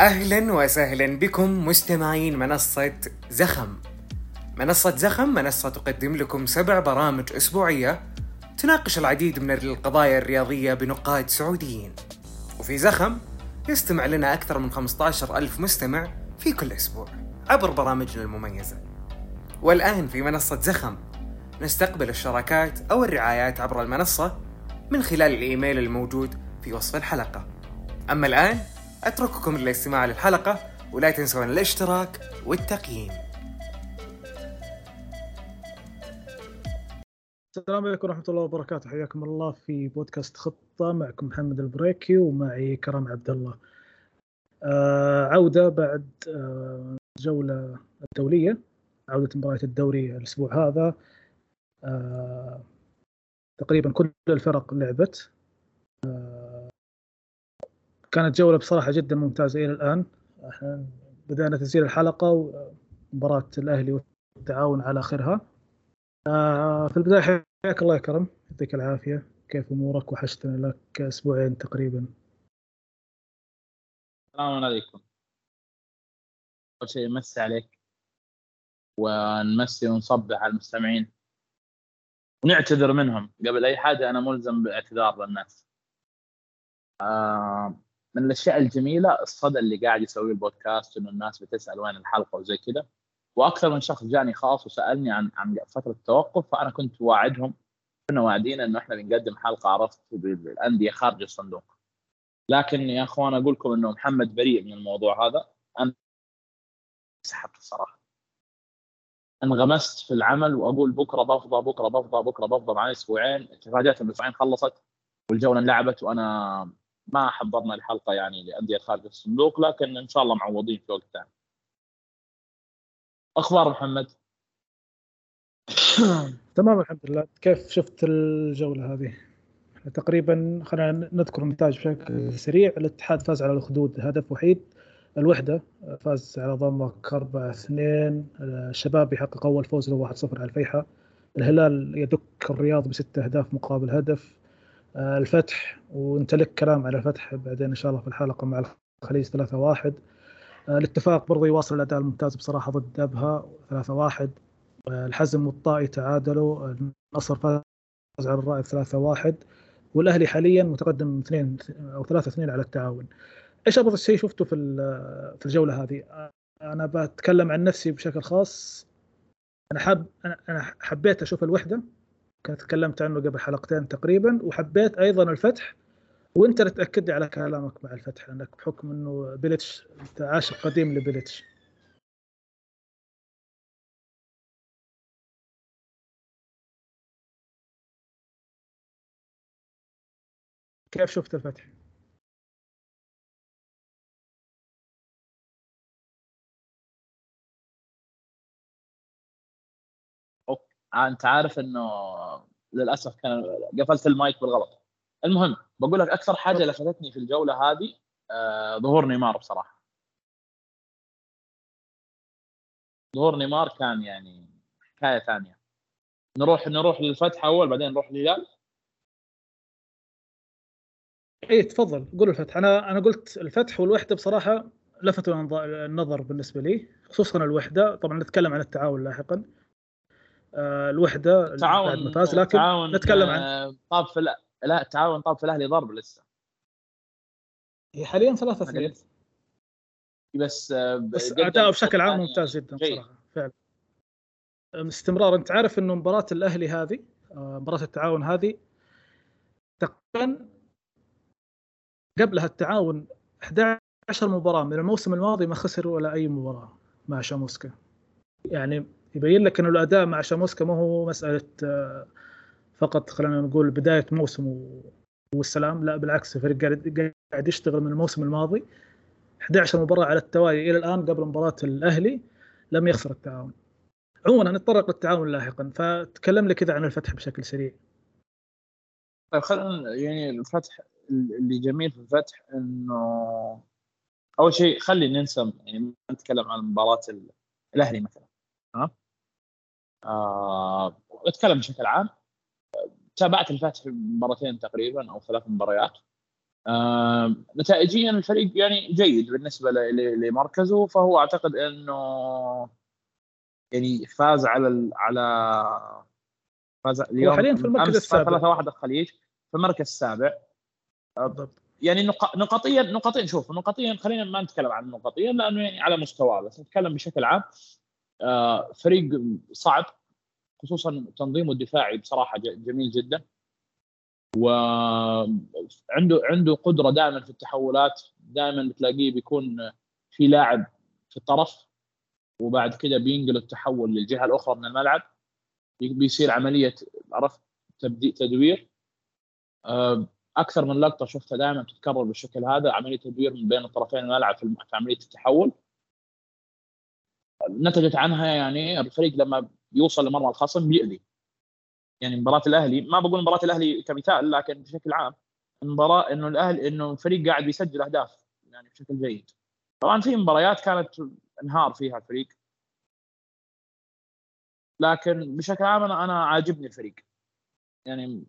أهلا وسهلا بكم مستمعين منصة زخم. منصة زخم منصة تقدم لكم سبع برامج أسبوعية تناقش العديد من القضايا الرياضية بنقاد سعوديين. وفي زخم يستمع لنا أكثر من 15 ألف مستمع في كل أسبوع عبر برامجنا المميزة. والآن في منصة زخم نستقبل الشراكات أو الرعايات عبر المنصة من خلال الإيميل الموجود في وصف الحلقة. أما الآن أترككم للاستماع للحلقة ولا تنسون الاشتراك والتقييم. السلام عليكم ورحمة الله وبركاته. حياكم الله في بودكاست خطة معكم محمد البريكي ومعي كرم عبد الله. آه عودة بعد آه الدولية عودة مباريات الدوري الأسبوع هذا. آه تقريبا كل الفرق لعبت. كانت جولة بصراحة جدا ممتازة إلى الآن. إحنا بدأنا تسجيل الحلقة ومباراة الأهلي والتعاون على آخرها. آه، في البداية حياك الله يا كرم. يعطيك العافية. كيف أمورك؟ وحشتنا لك أسبوعين تقريبا. السلام عليكم. أول شيء نمسي عليك ونمسي ونصبح على المستمعين. ونعتذر منهم. قبل أي حاجة أنا ملزم باعتذار للناس. آه من الأشياء الجميلة الصدى اللي قاعد يسويه البودكاست إنه الناس بتسأل وين الحلقة وزي كذا وأكثر من شخص جاني خاص وسألني عن عن فترة التوقف فأنا كنت واعدهم. كنا واعدين إنه إحنا بنقدم حلقة عرفت بالأندية خارج الصندوق. لكن يا أخوان أقول لكم إنه محمد بريء من الموضوع هذا. أنا سحبت الصراحة. انغمست في العمل وأقول بكرة بفضى بكرة بفضى بكرة بفضى معي أسبوعين. تفاجات الاسبوعين خلصت والجولة انلعبت وأنا ما حضرنا الحلقة يعني لأندية خارج الصندوق لكن إن شاء الله معوضين في وقت ثاني. أخبار محمد؟ تمام الحمد لله كيف شفت الجولة هذه؟ تقريبا خلينا نذكر النتائج بشكل سريع الاتحاد فاز على الخدود هدف وحيد الوحدة فاز على ضمك 4 2 الشباب يحقق أول فوز له 1 0 على الفيحة الهلال يدك الرياض بست أهداف مقابل هدف الفتح وانت لك كلام على الفتح بعدين إن شاء الله في الحلقة مع الخليج 3 1 آه، الاتفاق برضه يواصل الأداء الممتاز بصراحة ضد أبها 3 1 آه، الحزم والطائي تعادلوا النصر فاز على الرائد 3 1 والأهلي حاليا متقدم 2 أو 3 2 على التعاون. إيش ابرز شيء شفته في في الجولة هذه؟ أنا بتكلم عن نفسي بشكل خاص. أنا حاب أنا حبيت أشوف الوحدة. كنت تكلمت عنه قبل حلقتين تقريبا وحبيت أيضا الفتح وأنت اللي تأكد لي على كلامك مع الفتح انك بحكم إنه بيلتش أنت عاشق قديم لبيلتش كيف شفت الفتح؟ أنت عارف إنه للأسف كان قفلت المايك بالغلط. المهم بقول لك أكثر حاجة لفتتني في الجولة هذه آه ظهور نيمار بصراحة. ظهور نيمار كان يعني حكاية ثانية. نروح نروح للفتح أول بعدين نروح للهلال. إيه تفضل. قول الفتح. أنا أنا قلت الفتح والوحدة بصراحة لفتوا النظر بالنسبة لي خصوصا الوحدة. طبعا نتكلم عن التعاون لاحقا. الوحدة تعاون فاز لكن تعاون نتكلم عن آه، طاب في لا لا التعاون طاب في الأهلي ضرب لسه. هي حاليا ثلاثة اثنين بس آه، بس اداؤه بشكل عام ممتاز جدا صراحة فعلا. استمرار. أنت عارف إنه مباراة الأهلي هذه مباراة التعاون هذه تقريبا قبلها التعاون 11 مباراة من الموسم الماضي ما خسر ولا أي مباراة مع شاموسكا. يعني يبين لك إنه الأداء مع شاموسكا ما هو مسألة آه، فقط خلينا نقول بداية موسم والسلام لا بالعكس الفريق قاعد يشتغل من الموسم الماضي. 11 مباراة على التوالي إلى الآن قبل مباراة الأهلي لم يخسر التعاون. عموما نتطرق للتعاون لاحقا فتكلم لي كذا عن الفتح بشكل سريع. طيب خلينا يعني الفتح اللي جميل في الفتح إنه أول شيء خلي ننسى يعني نتكلم عن مباراة الأهلي مثلا. أتكلم بشكل عام. تابعت الفتح مرتين تقريبا أو ثلاث مباريات. آه نتائجيا الفريق يعني جيد بالنسبة لمركزه فهو أعتقد إنه يعني فاز على على فاز اليوم حاليا في المركز السابع. 3 1 الخليج في المركز السابع. بالضبط. يعني نقطيا نقطيا شوف نقطيا خلينا ما نتكلم عن نقطيا لأنه يعني على مستواه بس نتكلم بشكل عام. آه فريق صعب خصوصا تنظيمه الدفاعي بصراحة جميل جدا. وعنده عنده قدرة دائما في التحولات دائما بتلاقيه بيكون في لاعب في الطرف وبعد كده بينقل التحول للجهة الأخرى من الملعب. بيصير عملية عرفت؟ تدوير. آه، أكثر من لقطة شفتها دائما تتكرر بالشكل هذا عملية تدوير من بين الطرفين الملعب في عملية التحول. نتجت عنها يعني الفريق لما يوصل لمرمى الخصم بيأذي يعني مباراة الأهلي ما بقول مباراة الأهلي كمثال لكن بشكل عام المباراة إنه الاهلي إنه الفريق قاعد بيسجل أهداف يعني بشكل جيد. طبعا في مباريات كانت انهار فيها الفريق. لكن بشكل عام أنا أنا عاجبني الفريق. يعني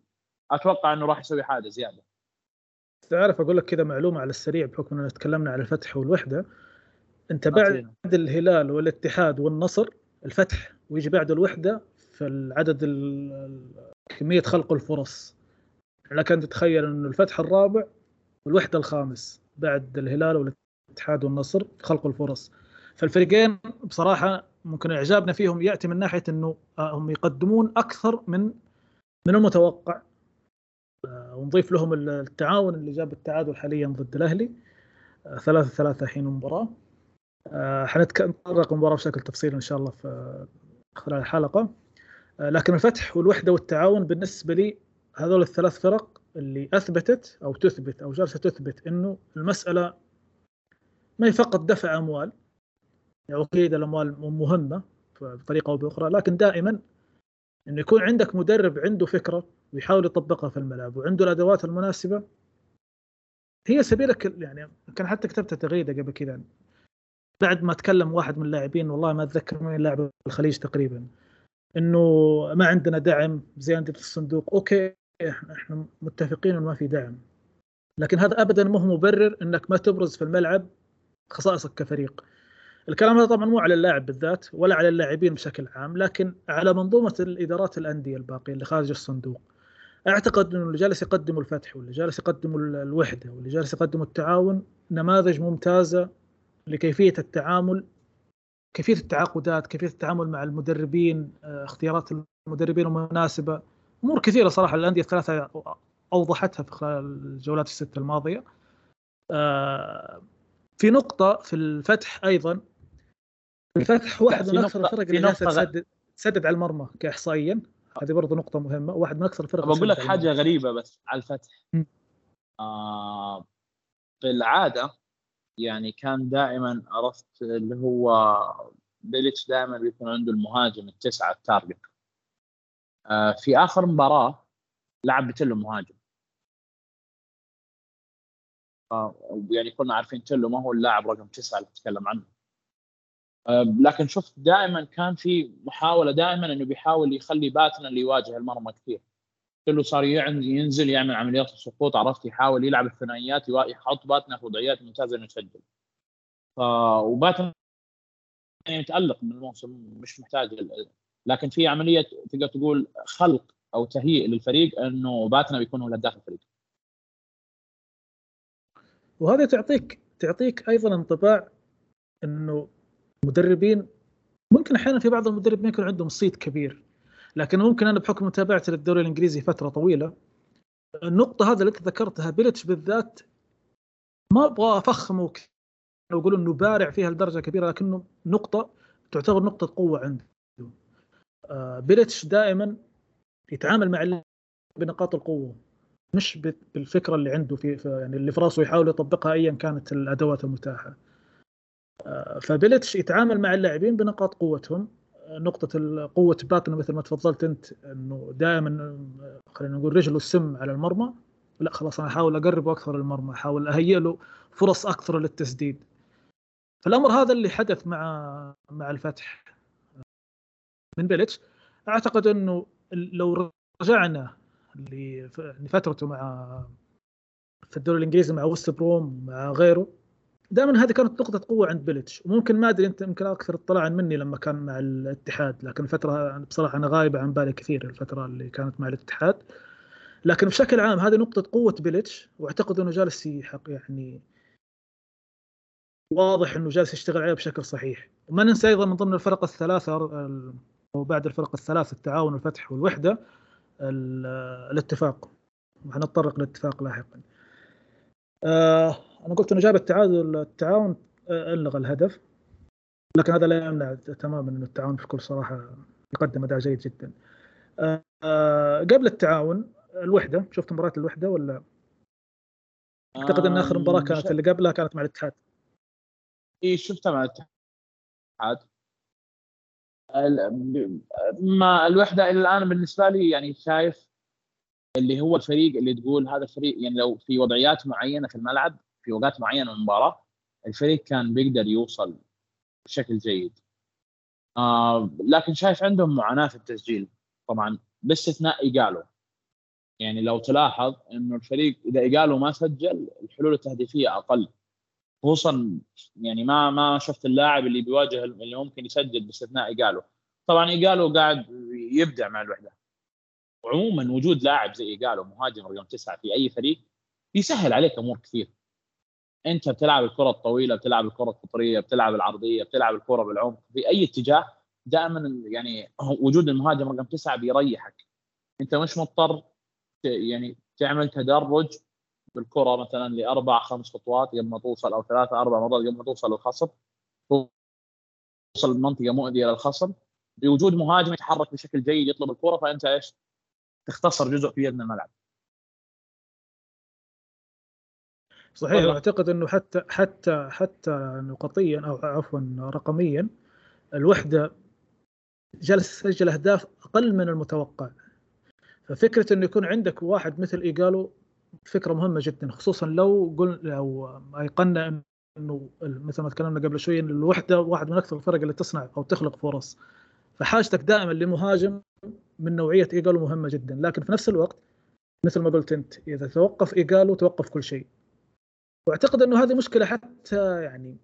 أتوقع إنه راح يسوي حاجة زيادة. تعرف أقول لك كذا معلومة على السريع بحكم إننا تكلمنا على الفتح والوحدة. أنت بعد الهلال والاتحاد والنصر الفتح ويجي بعده الوحدة في العدد كمية خلق الفرص. لك ان تتخيل إنه الفتح الرابع والوحدة الخامس بعد الهلال والاتحاد والنصر في خلق الفرص. فالفريقين بصراحة ممكن إعجابنا فيهم يأتي من ناحية إنه هم يقدمون أكثر من من المتوقع. آه، ونضيف لهم التعاون اللي جاب التعادل حاليا ضد الأهلي. آه، ثلاثة ثلاثة حين المباراة آه، حنتطرق المباراة بشكل تفصيلي إن شاء الله في خلال الحلقة. لكن الفتح والوحدة والتعاون بالنسبة لي هذول الثلاث فرق اللي أثبتت أو تثبت أو جالسة تثبت إنه المسألة ما هي فقط دفع أموال. يعني أكيد الأموال مهمة بطريقة أو بأخرى لكن دائما إنه يكون عندك مدرب عنده فكرة ويحاول يطبقها في الملعب وعنده الأدوات المناسبة. هي سبيلك يعني كان حتى كتبت تغريدة قبل كذا بعد ما تكلم واحد من اللاعبين والله ما أتذكر من لاعب الخليج تقريبا إنه ما عندنا دعم زي في الصندوق أوكي إحنا متفقين إنه ما في دعم. لكن هذا ابدا ما هو مبرر إنك ما تبرز في الملعب خصائصك كفريق. الكلام هذا طبعا مو على اللاعب بالذات ولا على اللاعبين بشكل عام لكن على منظومة الإدارات الأندية الباقية اللي خارج الصندوق. أعتقد إنه اللي جالس يقدموا الفتح واللي جالس يقدموا الوحدة واللي جالس يقدموا التعاون نماذج ممتازة لكيفية التعامل كيفية التعاقدات كيفية التعامل مع المدربين آه، اختيارات المدربين المناسبة. أمور كثيرة صراحة الأندية الثلاثة أوضحتها في خلال الجولات الستة الماضية. آه، في نقطة في الفتح أيضا. الفتح واحد من أكثر الفرق اللي تسدد تسدد على المرمى كاحصائيا. هذه برضه نقطة مهمة. واحد من أكثر الفرق بقول لك حاجة غريبة بس على الفتح. آه في العادة يعني كان دائما عرفت اللي هو بيليتش دائما بيكون عنده المهاجم التسعة ال target. آه في آخر مباراة لعب بتلو مهاجم. آه يعني كنا عارفين تلو ما هو اللاعب رقم تسعة اللي تتكلم عنه. لكن شفت دائما كان في محاولة دائما إنه بيحاول يخلي باتنا اللي يواجه المرمى كثير. كله صار ينزل يعمل عمليات السقوط عرفت؟ يحاول يلعب الثنائيات يحط باتنا في وضعيات ممتازة إنه يسجل. ف وباتنا يعني متألق من الموسم مش محتاج لكن في عملية تقدر تقول خلق أو تهيئ للفريق إنه باتنا بيكون هو الهداف الفريق. وهذا تعطيك تعطيك أيضا انطباع إنه مدربين ممكن أحيانا في بعض المدربين يكون عندهم صيت كبير. لكن ممكن أنا بحكم متابعتي للدوري الإنجليزي فترة طويلة النقطة هذا اللي انت ذكرتها بيلتش بالذات ما أبغى أفخمه وأقول إنه بارع فيها لدرجة كبيرة لكنه نقطة تعتبر نقطة قوة عنده. آه، بيلتش دائما يتعامل مع بنقاط القوة مش بالفكرة اللي عنده في يعني اللي في راسه يحاول يطبقها ايا كانت الأدوات المتاحة. فبيلتش يتعامل مع اللاعبين بنقاط قوتهم نقطة قوة باتنا مثل ما تفضلت أنت أنه دائما خلينا نقول رجله السم على المرمى. لا خلاص أنا أحاول أقربه أكثر للمرمى أحاول أهيئ له فرص أكثر للتسديد. فالأمر هذا اللي حدث مع مع الفتح من بيلتش أعتقد أنه لو رجعنا لفترته مع في الدوري الإنجليزي مع وست بروم مع غيره دائما هذه كانت نقطة قوة عند بيلتش وممكن ما أدري أنت يمكن أكثر اطلاعا مني لما كان مع الاتحاد لكن الفترة بصراحة أنا غايبة عن بالي كثير الفترة اللي كانت مع الاتحاد. لكن بشكل عام هذه نقطة قوة بيلتش وأعتقد إنه جالس يعني واضح إنه جالس يشتغل عليها بشكل صحيح. وما ننسى أيضا من ضمن الفرق الثلاثة أو بعد الفرق الثلاث التعاون والفتح والوحدة الاتفاق. وحنتطرق للاتفاق لاحقا. آه أنا قلت إنه جاب التعادل التعاون آه، ألغى الهدف. لكن هذا لا يمنع تماما انه التعاون بكل صراحة يقدم أداء جيد جدا. آه قبل التعاون الوحدة شفت مباراة الوحدة ولا؟ أعتقد إن آخر مباراة كانت اللي قبلها كانت مع الاتحاد. إي شفتها مع الاتحاد. ما الوحدة إلى الآن بالنسبة لي يعني شايف اللي هو الفريق اللي تقول هذا الفريق يعني لو في وضعيات معينة في الملعب في اوقات معينه من المباراة الفريق كان بيقدر يوصل بشكل جيد. آه لكن شايف عندهم معاناة في التسجيل طبعا باستثناء ايجالو يعني لو تلاحظ إنه الفريق إذا ايجالو ما سجل الحلول التهديفية أقل. خصوصا يعني ما ما شفت اللاعب اللي بيواجه اللي ممكن يسجل باستثناء ايجالو طبعا ايجالو قاعد يبدع مع الوحدة. وعموما وجود لاعب زي إيجالو مهاجم رقم تسعة في أي فريق بيسهل عليك أمور كثير. أنت بتلعب الكرة الطويلة بتلعب الكرة القطرية بتلعب العرضية بتلعب الكرة بالعمق في أي اتجاه دائما يعني وجود المهاجم رقم تسعة بيريحك. أنت مش مضطر يعني تعمل تدرج بالكرة مثلا لأربع خمس خطوات قبل ما توصل أو ثلاثة أربع مرات قبل ما توصل للخصم. توصل لمنطقة مؤذيه للخصم. بوجود مهاجم يتحرك بشكل جيد يطلب الكرة فأنت إيش؟ تختصر جزء كبير من الملعب. صحيح أعتقد إنه حتى حتى حتى نقطيا أو عفوا رقميا الوحدة جالس تسجل أهداف أقل من المتوقع. ففكرة إنه يكون عندك واحد مثل إيجالو فكرة مهمة جدا خصوصا لو قلنا لو أيقنا إنه مثل ما تكلمنا قبل شوي إن الوحدة واحد من أكثر الفرق اللي تصنع أو تخلق فرص. فحاجتك دائما لمهاجم من نوعية ايجالو مهمة جدا لكن في نفس الوقت مثل ما قلت أنت إذا توقف ايجالو توقف كل شيء. وأعتقد إنه هذه مشكلة حتى يعني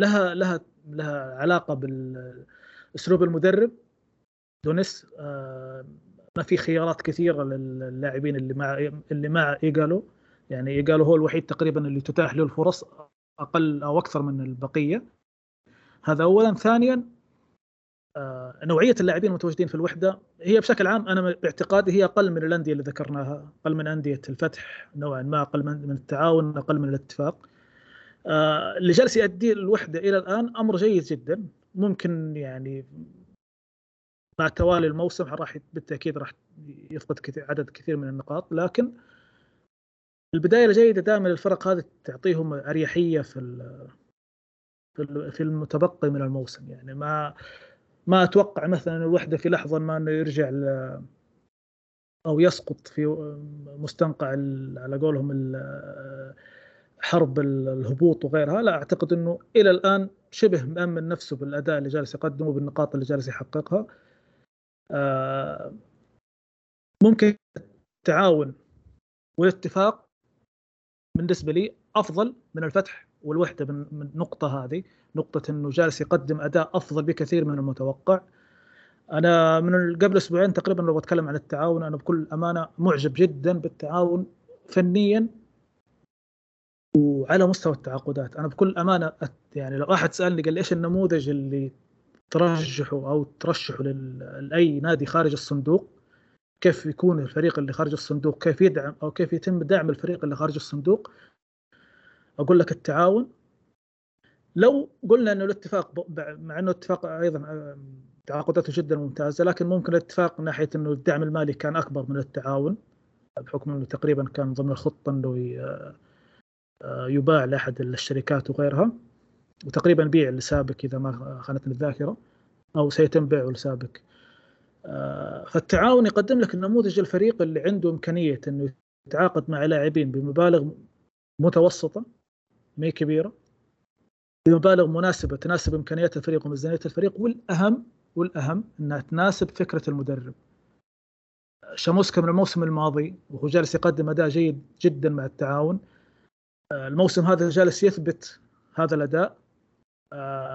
لها لها لها علاقة بالأسلوب المدرب. دونيس آه، ما في خيارات كثيرة للاعبين اللي مع اللي مع ايجالو يعني ايجالو هو الوحيد تقريبا اللي تتاح له الفرص أقل أو أكثر من البقية. هذا اولا. ثانيا نوعية اللاعبين المتواجدين في الوحدة هي بشكل عام أنا باعتقادي هي أقل من الأندية اللي ذكرناها أقل من أندية الفتح نوعا ما أقل من التعاون أقل من الاتفاق. آه، اللي جالس يؤدي الوحدة إلى الآن أمر جيد جدا. ممكن يعني مع توالي الموسم راح بالتأكيد راح يفقد كثير عدد كثير من النقاط لكن البداية الجيدة دائما الفرق هذه تعطيهم أريحية في في المتبقي من الموسم. يعني ما ما أتوقع مثلا الوحدة في لحظة ما إنه يرجع أو يسقط في مستنقع على قولهم حرب الهبوط وغيرها. لا أعتقد إنه إلى الآن شبه مأمن نفسه بالأداء اللي جالس يقدمه بالنقاط اللي جالس يحققها. آه، ممكن التعاون والاتفاق بالنسبة لي أفضل من الفتح والوحدة من النقطه هذه نقطة إنه جالس يقدم أداء أفضل بكثير من المتوقع. أنا من قبل أسبوعين تقريبا لو بتكلم عن التعاون أنا بكل أمانة معجب جدا بالتعاون فنيا وعلى مستوى التعاقدات. أنا بكل أمانة يعني لو أحد سألني قال إيش النموذج اللي ترشحه أو ترشحه لأي نادي خارج الصندوق كيف يكون الفريق اللي خارج الصندوق كيف يدعم أو كيف يتم دعم الفريق اللي خارج الصندوق أقول لك التعاون. لو قلنا إنه الاتفاق مع إنه الاتفاق أيضا آه، تعاقداته جدا ممتازة لكن ممكن الاتفاق من ناحية إنه الدعم المالي كان أكبر من التعاون بحكم إنه تقريبا كان ضمن الخطة إنه آه، يباع لأحد الشركات وغيرها وتقريبا بيع لسابك إذا ما خانتني الذاكرة أو سيتم بيعه لسابك آه، فالتعاون يقدم لك النموذج الفريق اللي عنده إمكانية إنه يتعاقد مع لاعبين بمبالغ متوسطة ما كبيرة. بمبالغ مناسبة تناسب إمكانيات الفريق وميزانية الفريق والأهم والأهم إنها تناسب فكرة المدرب. شاموسكا من الموسم الماضي وهو جالس يقدم أداء جيد جدا مع التعاون. الموسم هذا جالس يثبت هذا الأداء.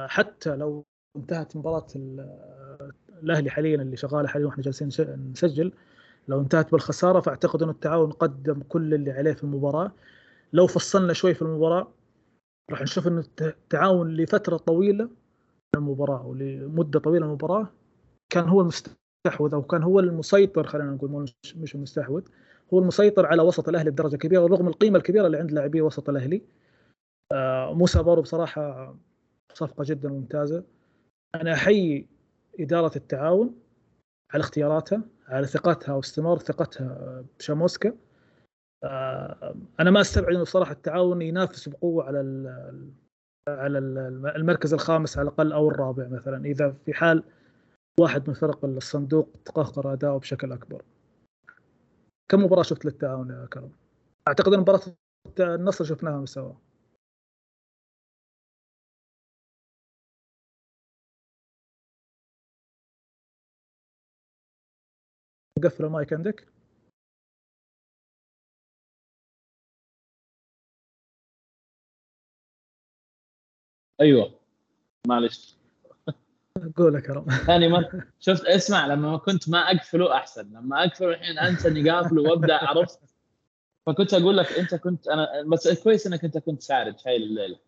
حتى لو انتهت مباراة الأهلي حاليا اللي شغالة حاليا وإحنا جالسين نسجل. لو انتهت بالخسارة فأعتقد ان التعاون قدم كل اللي عليه في المباراة. لو فصلنا شوي في المباراة راح نشوف ان التعاون لفترة طويلة المباراه ولمدة طويلة المباراه كان هو المستحوذ أو كان هو المسيطر خلينا نقول مش المستحوذ هو المسيطر على وسط الأهلي بدرجة كبيرة رغم القيمة الكبيرة اللي عند لاعبي وسط الأهلي. آه موسى بارو بصراحة صفقة جدا ممتازة. أنا أحيي إدارة التعاون على اختياراتها على ثقتها واستمرار ثقتها بشاموسكا. أنا ما أستبعد انه صراحة التعاون ينافس بقوة على على المركز الخامس على الأقل أو الرابع مثلا إذا في حال واحد من فرق الصندوق تقهقر أداؤه بشكل أكبر. كم مباراه شفت للتعاون يا كرم؟ أعتقد إن مباراة النصر شفناها سوا. قفل المايك عندك؟ أيوه. معلش. قول يا كرم ثاني مرة. شفت اسمع لما كنت ما أقفله أحسن. لما أقفله الحين أنسى إني قافله وأبدأ عرفت؟ فكنت أقول لك أنت كنت أنا بس كويس إنك أنت كنت سارد شايل الليلة.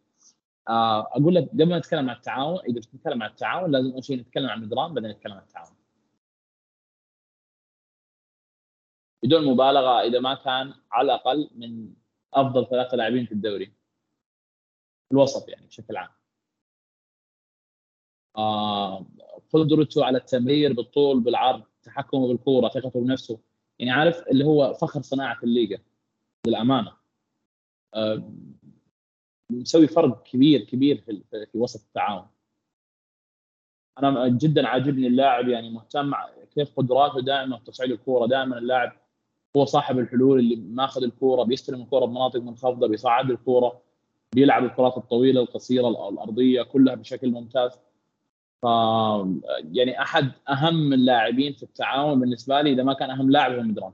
آه أقول لك قبل ما نتكلم عن التعاون إذا بتتكلم عن التعاون لازم أول شيء نتكلم عن مدران بعدين نتكلم عن التعاون. بدون مبالغة إذا ما كان على الأقل من أفضل ثلاثة لاعبين في الدوري. الوسط يعني بشكل عام. قدرته على التمرير بالطول بالعرض تحكمه بالكوره ثقته بنفسه. يعني عارف اللي هو فخر صناعة الليغا للأمانة. آه مسوي فرق كبير كبير في, في وسط التعاون. أنا جدا عاجبني اللاعب يعني مهتم كيف قدراته دائما تصعيد الكورة. دائما اللاعب هو صاحب الحلول اللي ماخذ الكورة بيستلم الكورة بمناطق منخفضة بيصعد الكورة بيلعب الكرات الطويلة القصيرة الأرضية كلها بشكل ممتاز. ف يعني أحد أهم اللاعبين في التعاون بالنسبة لي إذا ما كان أهم لاعب هو مدران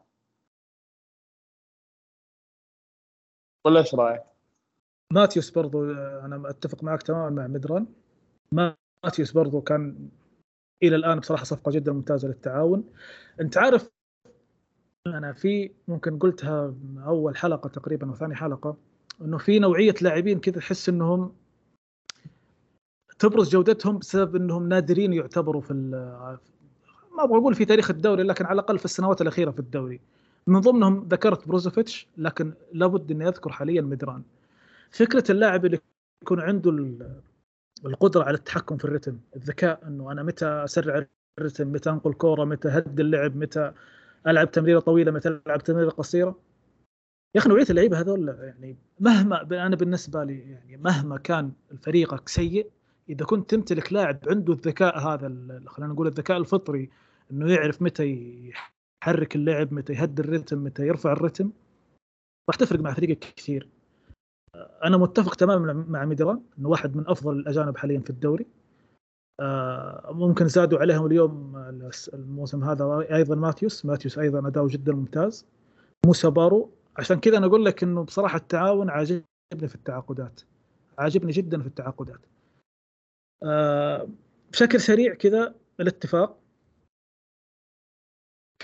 ولا إيش رأيك؟ ماتيوس برضو أنا أتفق معك تماما مع مدران ماتيوس برضو كان إلى الآن بصراحة صفقة جدا ممتازة للتعاون. أنت عارف أنا في ممكن قلتها أول حلقة تقريبا أو ثاني حلقة إنه في نوعية لاعبين كذا تحس إنهم تبرز جودتهم بسبب إنهم نادرين يعتبروا في ما أبغى أقول في تاريخ الدوري لكن على الأقل في السنوات الأخيرة في الدوري. من ضمنهم ذكرت بروزوفيتش لكن لابد إني أذكر حاليا مدران فكرة اللاعب اللي يكون عنده القدرة على التحكم في الرتم الذكاء إنه أنا متى أسرع الرتم متى أنقل كورة متى هد اللعب متى ألعب تمريرة طويلة متى ألعب تمريرة قصيرة. يا أخي نوعية اللعيبة هذول يعني مهما أنا بالنسبة لي يعني مهما كان فريقك سيء إذا كنت تمتلك لاعب عنده الذكاء هذا خلينا نقول الذكاء الفطري إنه يعرف متى يحرك اللعب متى يهدي الرتم متى يرفع الرتم راح تفرق مع فريقك كثير. أنا متفق تماما مع ميدران إنه واحد من أفضل الأجانب حاليا في الدوري. ممكن زادوا عليهم اليوم الموسم هذا أيضا ماتيوس. ماتيوس أيضا اداؤه جدا ممتاز. موسى بارو عشان كذا أنا أقول لك إنه بصراحة التعاون عاجبني في التعاقدات. عاجبني جدا في التعاقدات. آه بشكل سريع كذا الاتفاق.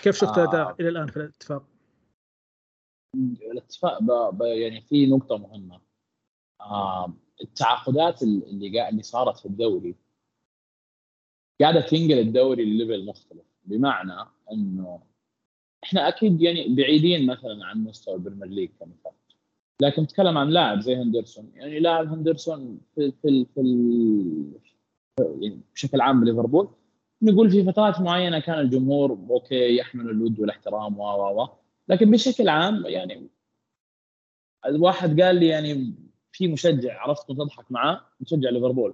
كيف شفت الاداء آه. إلى الآن في الاتفاق؟ الاتفاق ب... ب... يعني في نقطة مهمة. آه التعاقدات اللي قاعد اللي صارت في الدوري. قاعدة تنقل الدوري لل level مختلف. بمعنى إنه إحنا أكيد يعني بعيدين مثلا عن مستوى البريمير ليج كمثال. لكن نتكلم عن لاعب زي هندرسون. يعني لاعب هندرسون في في في, يعني بشكل عام بليفربول نقول في فترات معينة كان الجمهور okay يحمل الود والاحترام و و لكن بشكل عام يعني الواحد قال لي يعني في مشجع عرفت كنت اضحك معاه مشجع ليفربول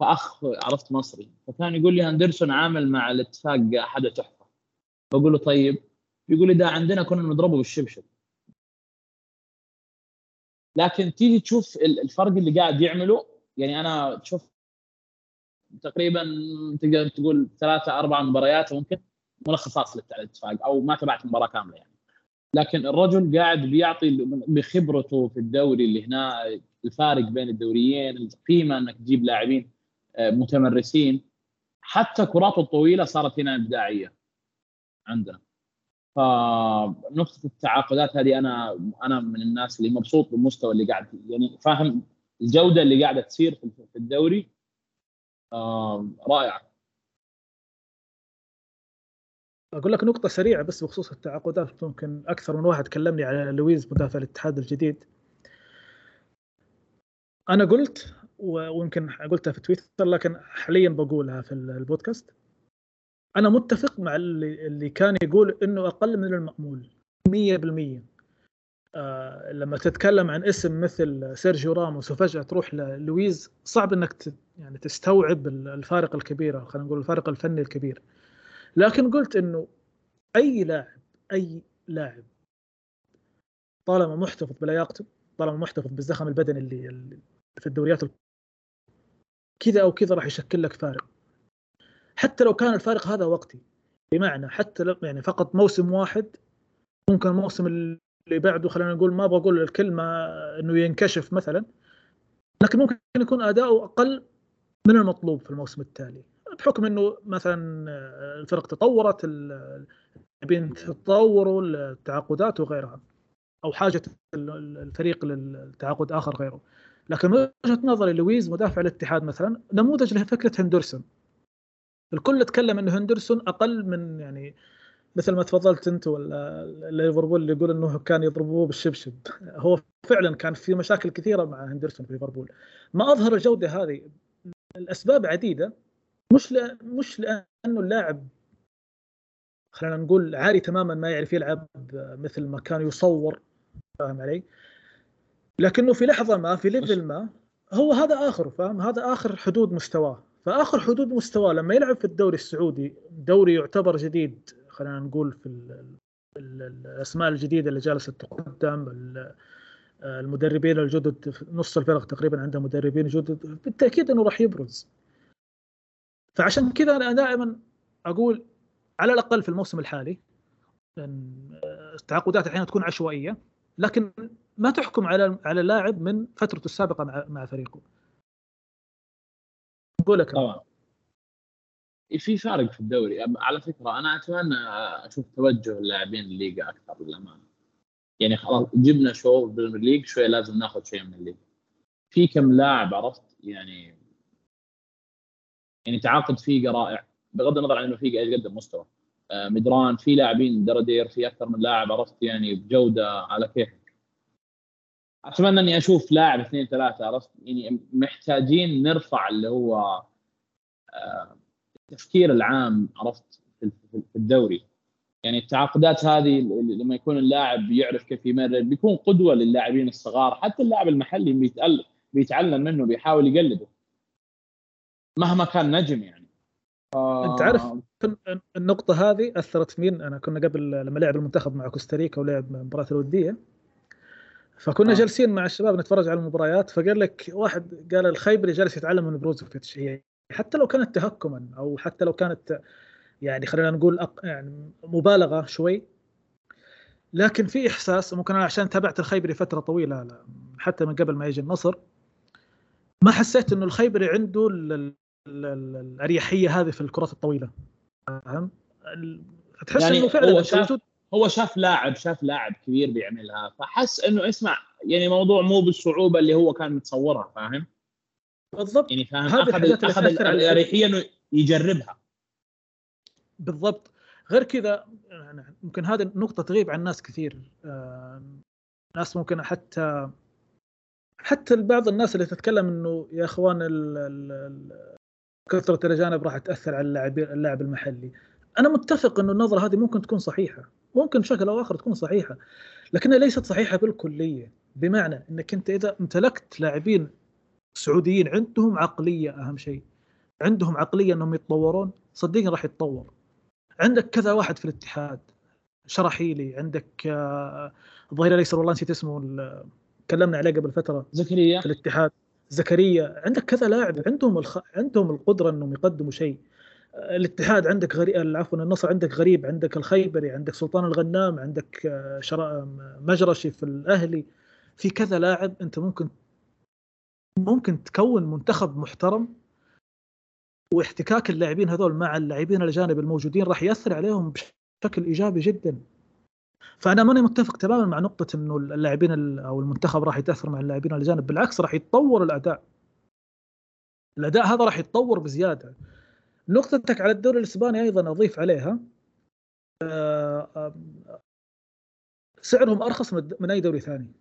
فأخ عرفت مصري فكان يقول لي هندرسون عامل مع الاتفاق حاجة تحفه بقول له طيب يقول لي ده عندنا كنا نضربه بالشبشب. لكن تيجي تشوف الفرق اللي قاعد يعمله يعني أنا تشوف تقريبا تقدر تقول ثلاثة أربع مباريات ممكن ملخصات للاتفاق أو ما تابعت المباراه كاملة يعني. لكن الرجل قاعد بيعطي بخبرته في الدوري اللي هنا الفارق بين الدوريين القيمة إنك تجيب لاعبين آه، متمرسين. حتى كراته الطويلة صارت هنا إبداعية عندنا. فنقطة التعاقدات هذه أنا أنا من الناس اللي مبسوط بالمستوى اللي قاعد يعني فاهم الجودة اللي قاعدة تصير في الدوري رائعة. أقول لك نقطة سريعة بس بخصوص التعاقدات ممكن أكثر من واحد كلمني على لويز مدافع الاتحاد الجديد. أنا قلت ويمكن قلتها في تويتر لكن حاليا بقولها في البودكاست. أنا متفق مع اللي, اللي كان يقول إنه أقل من المأمول 100% آه لما تتكلم عن اسم مثل سيرجيو راموس وفجأة تروح للويز صعب إنك يعني تستوعب الفارق الكبير خلينا نقول الفارق الفني الكبير. لكن قلت إنه أي لاعب أي لاعب طالما محتفظ بلياقته طالما محتفظ بالزخم البدني اللي, في الدوريات كذا أو كذا راح يشكل لك فارق. حتى لو كان الفارق هذا وقتي. بمعنى حتى لو يعني فقط موسم واحد ممكن الموسم اللي بعده خلينا نقول ما بقول الكلمة إنه ينكشف مثلا لكن ممكن يكون أداؤه أقل من المطلوب في الموسم التالي. بحكم إنه مثلا الفرق تطورت اللاعبين تطوروا التعاقدات وغيرها أو حاجة الفريق للتعاقد آخر غيره. لكن من وجهة نظري لويز مدافع الاتحاد مثلا نموذج لفكره هندرسون. الكل تكلم إنه هندرسون أقل من يعني مثل ما تفضلت أنت ولا ليفربول اللي يقول إنه كان يضربوه بالشبشب. هو فعلا كان في مشاكل كثيرة مع هندرسون في ليفربول. ما أظهر الجودة هذه. الأسباب عديدة. مش ل... مش لأنه اللاعب خلينا نقول عاري تماما ما يعرف يلعب مثل ما كان يصور. فاهم علي؟ لكنه في لحظة ما في ليفل ما هو هذا اخره فاهم؟ هذا آخر حدود مستواه. فآخر حدود مستواه لما يلعب في الدوري السعودي دوري يعتبر جديد خلينا نقول في الأسماء الجديدة اللي جالسة تقدم المدربين الجدد نص الفرق تقريبا عندها مدربين جدد بالتأكيد إنه راح يبرز. فعشان كذا أنا دائما أقول على الأقل في الموسم الحالي التعاقدات الحين تكون عشوائية لكن ما تحكم على على اللاعب من فترته السابقة مع فريقه. قولك طبعا. في فارق في الدوري. على فكرة أنا أتمنى أشوف توجه اللاعبين الليغا أكثر للأمانة. يعني خلاص جبنا شو بالليج شوية لازم ناخذ شيء من الليج في كم لاعب عرفت؟ يعني يعني تعاقد فيجا رائع. بغض النظر عن إنه فيجا إيش قدم مستوى. آه، مدران في لاعبين درادير في أكثر من لاعب عرفت؟ يعني بجودة على كيفك. أتمنى إني أشوف لاعب اثنين ثلاثة عرفت؟ يعني محتاجين نرفع اللي هو آه، التفكير العام عرفت؟ في الدوري. يعني التعاقدات هذه لما يكون اللاعب يعرف كيف يمرر بيكون قدوة للاعبين الصغار حتى اللاعب المحلي بيتعلم منه بيحاول يقلده. مهما كان نجم يعني. أنت عارف النقطة هذه أثرت في مين؟ أنا كنا قبل لما لعب المنتخب مع كوستاريكا ولعب المباراة الودية. فكنا آه. جالسين مع الشباب نتفرج على المباريات فقال لك واحد قال الخيبري جالس يتعلم من بروزوفيتش هي حتى لو كانت تهكما أو حتى لو كانت يعني خلينا نقول أق... يعني مبالغة شوي لكن في إحساس ممكن أنا عشان تابعت الخيبري فترة طويلة حتى من قبل ما يجي النصر ما حسيت إنه الخيبري عنده الأريحية هذه في الكرات الطويلة فاهم؟ تحس يعني إنه فعلا هو شاف هو شاف لاعب شاف لاعب كبير بيعملها فحس إنه اسمع يعني موضوع مو بالصعوبة اللي هو كان متصورها فاهم؟ بالضبط. يعني فاهم؟ أخذ أخذ الأريحية إنه يجربها. بالضبط. غير كذا يعني ممكن هذه النقطه تغيب عن ناس كثير. آه، ناس ممكن حتى حتى بعض الناس اللي تتكلم إنه يا إخوان كثرة الأجانب راح تأثر على اللاعب اللاعب المحلي. أنا متفق إنه النظرة هذه ممكن تكون صحيحة. ممكن بشكل أو آخر تكون صحيحة لكنها ليست صحيحة بالكلية بمعنى إنك أنت إذا امتلكت لاعبين سعوديين عندهم عقلية أهم شيء عندهم عقلية إنهم يتطورون صدقني راح يتطور. عندك كذا واحد في الاتحاد شرحيلي عندك آه، الظهير الأيسر والله نسيت اسمه تكلمنا عليه قبل فترة زكريا. في الاتحاد زكريا عندك كذا لاعب عندهم الخ... عندهم القدرة إنهم يقدموا شيء. الاتحاد عندك غريب عفوا النصر عندك غريب عندك الخيبري عندك سلطان الغنام عندك آه، شرا... مجرشي في الأهلي. في كذا لاعب أنت ممكن ممكن تكون منتخب محترم واحتكاك اللاعبين هذول مع اللاعبين الأجانب الموجودين راح يأثر عليهم بشكل إيجابي جدا. فأنا ماني متفق تماما مع نقطة إنه اللاعبين أو المنتخب راح يتأثر مع اللاعبين الأجانب بالعكس راح يتطور الأداء. الأداء هذا راح يتطور بزيادة. نقطتك على الدوري الإسباني أيضا أضيف عليها. آه، آه، سعرهم أرخص من أي دوري ثاني.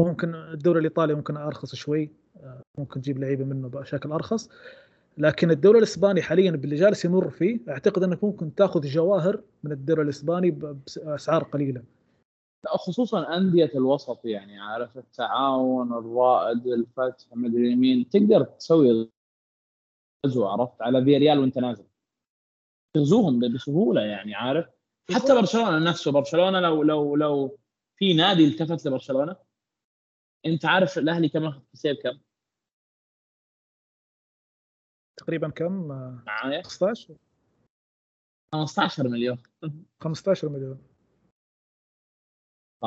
ممكن الدوري الإيطالي ممكن أرخص شوي. آه، ممكن تجيب لعيبة منه بشكل أرخص. لكن الدوري الإسباني حاليا باللي جالس يمر فيه أعتقد أنك ممكن تأخذ جواهر من الدوري الإسباني بأسعار قليلة. خصوصا أندية الوسط يعني عارف؟ التعاون الرائد الفتح مدري مين. تقدر تسوي غزو عرفت؟ على في ريال وانت نازل. تغزوهم بسهولة يعني عارف؟ حتى برشلونة نفسه برشلونة لو لو لو في نادي التفت لبرشلونة انت عارف الأهلي كم اخذ في كم؟ تقريبا كم؟ معايا. 15 15 مليون. 15 مليون. ف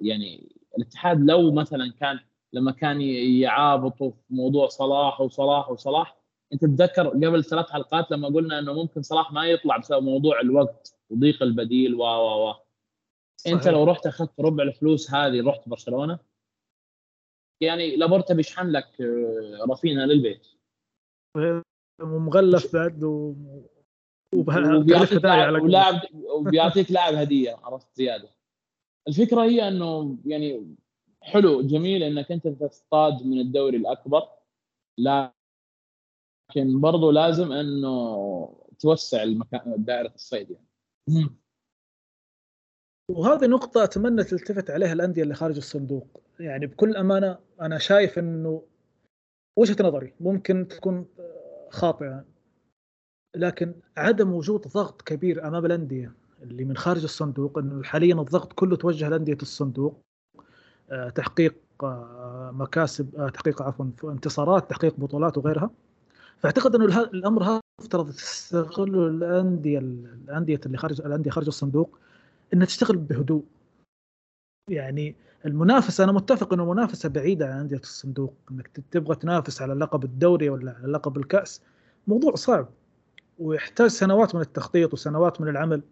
يعني الاتحاد لو مثلا كان لما كان يعابطوا في موضوع صلاح وصلاح وصلاح أنت تتذكر قبل ثلاث حلقات لما قلنا إنه ممكن صلاح ما يطلع بسبب موضوع الوقت وضيق البديل و و و. أنت لو رحت أخذت ربع الفلوس هذه رحت برشلونة؟ يعني لابورتا بيشحن لك آه، رافينا للبيت. ومغلف بعد و... وبيعطيك لاعب وبيعطيك لاعب هدية عرفت زيادة. الفكرة هي إنه يعني حلو جميل إنك أنت تصطاد من الدوري الأكبر لكن برضو لازم إنه توسع المكان دائرة الصيد يعني. وهذه نقطة أتمنى تلتفت عليها الأندية اللي خارج الصندوق، يعني بكل أمانة أنا شايف إنه وجهة نظري ممكن تكون خاطئة. لكن عدم وجود ضغط كبير أمام الأندية اللي من خارج الصندوق إنه حاليا الضغط كله توجه لأندية الصندوق آه، تحقيق آه، مكاسب آه، تحقيق عفوا انتصارات تحقيق بطولات وغيرها. فاعتقد إنه الأمر هذا يفترض تستغل الأندية الأندية اللي خارج الأندية خارج الصندوق إنها تشتغل بهدوء. يعني المنافسة أنا متفق إنه المنافسه بعيدة عن أندية الصندوق إنك تبغى تنافس على لقب الدوري ولا على لقب الكأس. موضوع صعب ويحتاج سنوات من التخطيط وسنوات من العمل.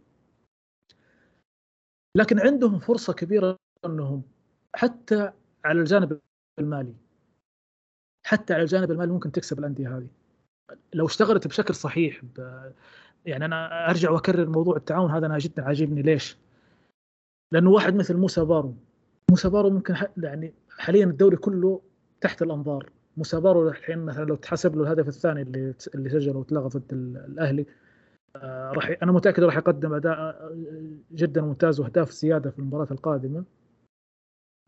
لكن عندهم فرصة كبيرة إنهم حتى على الجانب المالي حتى على الجانب المالي ممكن تكسب الأندية هذه. لو اشتغلت بشكل صحيح ب... يعني أنا أرجع وأكرر موضوع التعاون هذا أنا جدا عاجبني. ليش؟ لأنه واحد مثل موسى بارو موسى بارو ممكن يعني حاليا الدوري كله تحت الأنظار. موسى بارو الحين مثلا لو تحسب له الهدف الثاني اللي اللي سجله وتلغى ضد الأهلي آه راح أنا متأكد راح يقدم أداء آه، جدا ممتاز وأهداف زيادة في المباراة القادمة.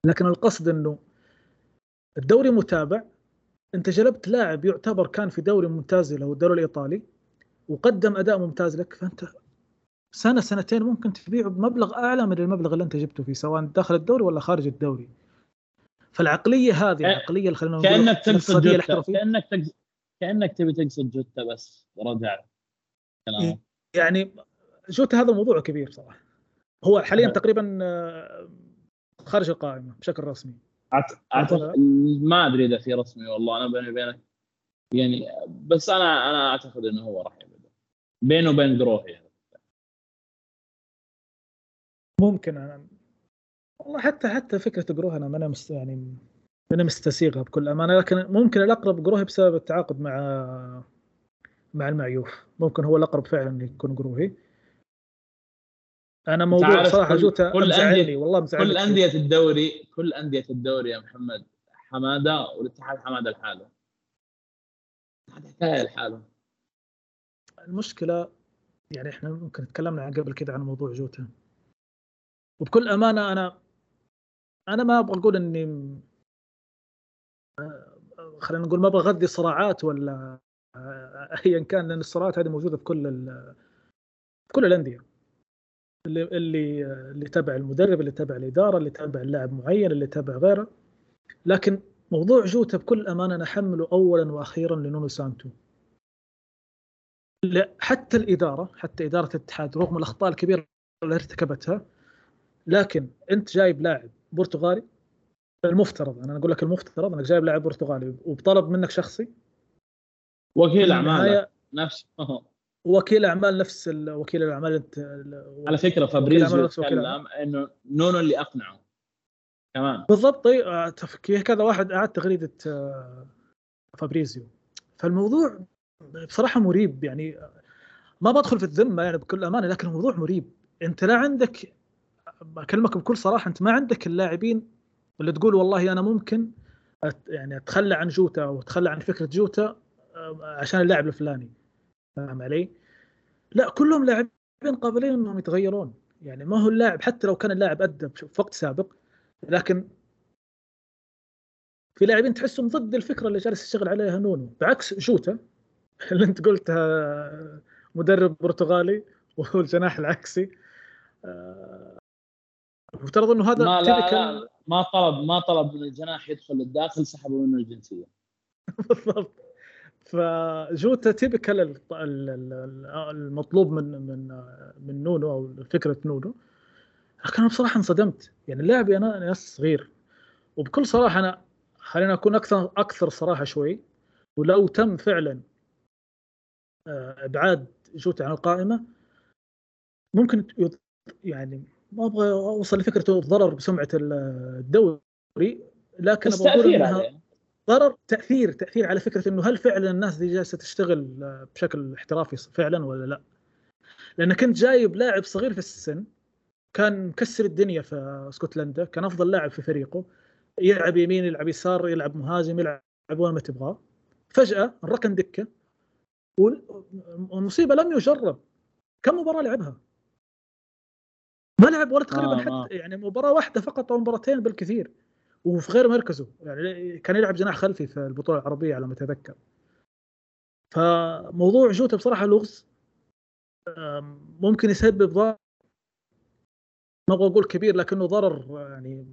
لكن القصد إنه الدوري متابع أنت جلبت لاعب يعتبر كان في دوري ممتاز له الدوري الإيطالي وقدم أداء ممتاز لك فأنت سنة سنتين ممكن تبيعه بمبلغ أعلى من المبلغ اللي أنت جبته فيه سواء داخل الدوري ولا خارج الدوري. فالعقلية هذه العقلية اللي خلينا نقول كأنك تقصد جوتا كأنك تقصد كأنك تبي تقصد جوتا بس رجع كلامه يعني جوتا هذا موضوع كبير صراحة. هو حاليا أه. تقريبا آه، خارج القائمة بشكل رسمي. أعتقد ما أدري إذا في رسمي والله أنا بيني وبينك يعني بس أنا أنا أعتقد إنه هو راح يبدأ. بينه وبين جروهي. يعني. ممكن أنا والله حتى حتى فكرة جروه أنا ما مست يعني أنا مستسيغها بكل أمانة لكن ممكن الأقرب جروهي بسبب التعاقد مع مع المعيوف. ممكن هو الأقرب فعلا يكون جروهي. أنا موضوع صراحة جوتا كل أندية والله مزعلني كل أندية الدوري كل أندية الدوري يا محمد حمادة والاتحاد حمادة لحاله. حكايه لحاله. المشكلة يعني إحنا ممكن تكلمنا قبل كده عن موضوع جوتا وبكل أمانة أنا أنا ما أبغى أقول إني خلينا نقول ما أبغى أغذي صراعات ولا ايا كان لأن الصراعات هذه موجودة في كل في كل الأندية. اللي اللي اللي تبع المدرب اللي تبع الإدارة اللي تبع اللاعب معين اللي تبع غيره. لكن موضوع جوتا بكل أمانة أنا احمله اولا وأخيرا لنونو سانتو. لا حتى الإدارة حتى إدارة الاتحاد رغم الأخطاء الكبيرة اللي ارتكبتها لكن أنت جايب لاعب برتغالي؟ المفترض أنا أقول لك المفترض أنك جايب لاعب برتغالي وبطلب منك شخصي؟ وكيل اعمال نفس وكيل أعمال نفس وكيل الأعمال أنت على فكرة فابريزيو تكلم إنه نونو اللي أقنعه. كمان بالضبط طيب كذا واحد أعاد تغريدة آه، فابريزيو. فالموضوع بصراحة مريب يعني ما بدخل في الذمة يعني بكل أمانة لكن الموضوع مريب. أنت لا عندك أكلمك بكل صراحة أنت ما عندك اللاعبين اللي تقول والله أنا ممكن يعني أتخلى عن جوتا واتخلى عن فكرة جوتا آه، عشان اللاعب الفلاني. فاهم علي؟ لا كلهم لاعبين قابلين إنهم يتغيرون. يعني ما هو اللاعب حتى لو كان اللاعب أدى في وقت سابق لكن في لاعبين تحسهم ضد الفكرة اللي جالس يشتغل عليها نونو. بعكس جوتا اللي أنت قلتها مدرب برتغالي وهو الجناح العكسي. مفترض آه، إنه هذا ما لا, لا ما طلب ما طلب من الجناح يدخل للداخل سحبوا منه الجنسية. بالضبط. فجوتا typical المطلوب من من من نونو أو فكرة نونو. لكن أنا بصراحة انصدمت. يعني اللاعب لسه صغير. وبكل صراحة انا خلينا أكون أكثر أكثر صراحة شوي. ولو تم فعلا آه، إبعاد جوتا عن القائمة ممكن يعني ما أبغى أوصل لفكرة الضرر بسمعة الدوري لكن أبغى أقول إنها ضرر تأثير تأثير على فكرة إنه هل فعلا الناس دي جالسة تشتغل بشكل احترافي فعلا ولا لا؟ لانك كنت جايب لاعب صغير في السن كان مكسر الدنيا في اسكتلندا كان أفضل لاعب في فريقه يلعب يمين يلعب يسار يلعب مهاجم يلعب وين ما تبغاه فجأة الركن دكة والمصيبه لم يجرب كم مباراة لعبها؟ ما لعب ولا تقريبا آه آه. حتى يعني مباراة واحدة فقط أو مباراتين بالكثير وفي غير مركزه. يعني كان يلعب جناح خلفي في البطولة العربية على ما أتذكر. فموضوع جوتا بصراحة لغز. ممكن يسبب ضرر. ما أبغى أقول كبير لكنه ضرر يعني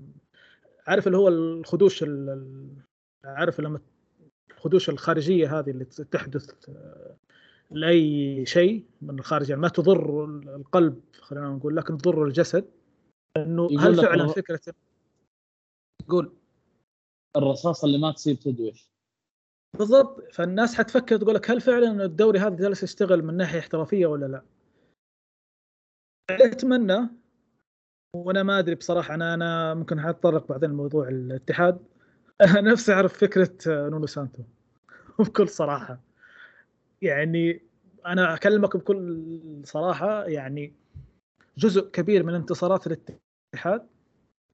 عارف اللي هو الخدوش عارف لما الخدوش الخارجية هذه اللي تحدث لأي شيء من الخارج. يعني ما تضر القلب خلينا نقول لكن تضر الجسد. إنه هل فعلا فكرة قول الرصاصه اللي ما تصيب تدوش. بالضبط. فالناس حتفكر تقول لك هل فعلا الدوري هذا جالس يشتغل من ناحية احترافية ولا لا؟ أتمنى وأنا ما أدري بصراحة أنا أنا ممكن حاتطرق بعدين لموضوع الاتحاد. أنا نفسي أعرف فكرة نونو سانتو بكل صراحة. يعني أنا أكلمك بكل صراحة يعني جزء كبير من انتصارات الاتحاد.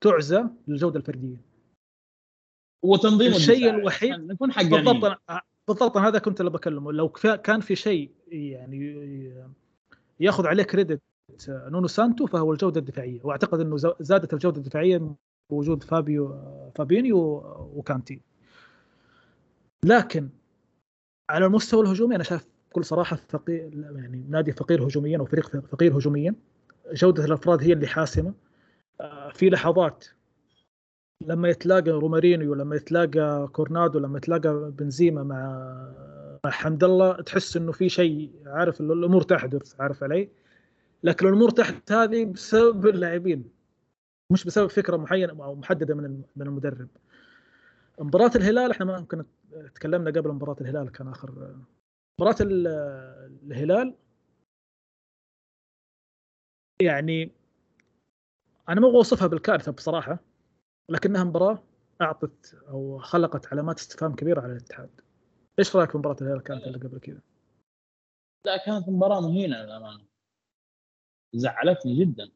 تعزى للجودة الفردية. وتنظيم الشيء الوحيد نكون حقانيين. بالضبط بالضبط هذا كنت اللي بكلمه. لو كان في شيء يعني ياخذ عليه credit نونو سانتو فهو الجودة الدفاعية. وأعتقد إنه زادت الجودة الدفاعية بوجود فابيو فابينيو وكانتي. لكن على المستوى الهجومي أنا شايف بكل صراحة فقير يعني نادي فقير هجوميا أو فريق فقير هجوميا. جودة الأفراد هي اللي حاسمة. آه، في لحظات لما يتلاقى رومارينيو لما يتلاقى كورنادو لما يتلاقى بنزيما مع مع حمد الله تحس إنه في شيء عارف الأمور تحدث عارف علي؟ لكن الأمور تحت هذه بسبب اللاعبين مش بسبب فكرة معينة أو محددة من من المدرب. مباراة الهلال إحنا ما يمكن تكلمنا قبل مباراة الهلال كان آخر مباراة الهلال يعني أنا ما أبغى أوصفها بالكارثة بصراحة لكنها مباراة أعطت أو خلقت علامات استفهام كبيرة على الاتحاد. إيش رأيك في مباراة الهلال كانت اللي قبل كذا؟ لا كانت مباراة مهينة للأمانة. زعلتني جدا.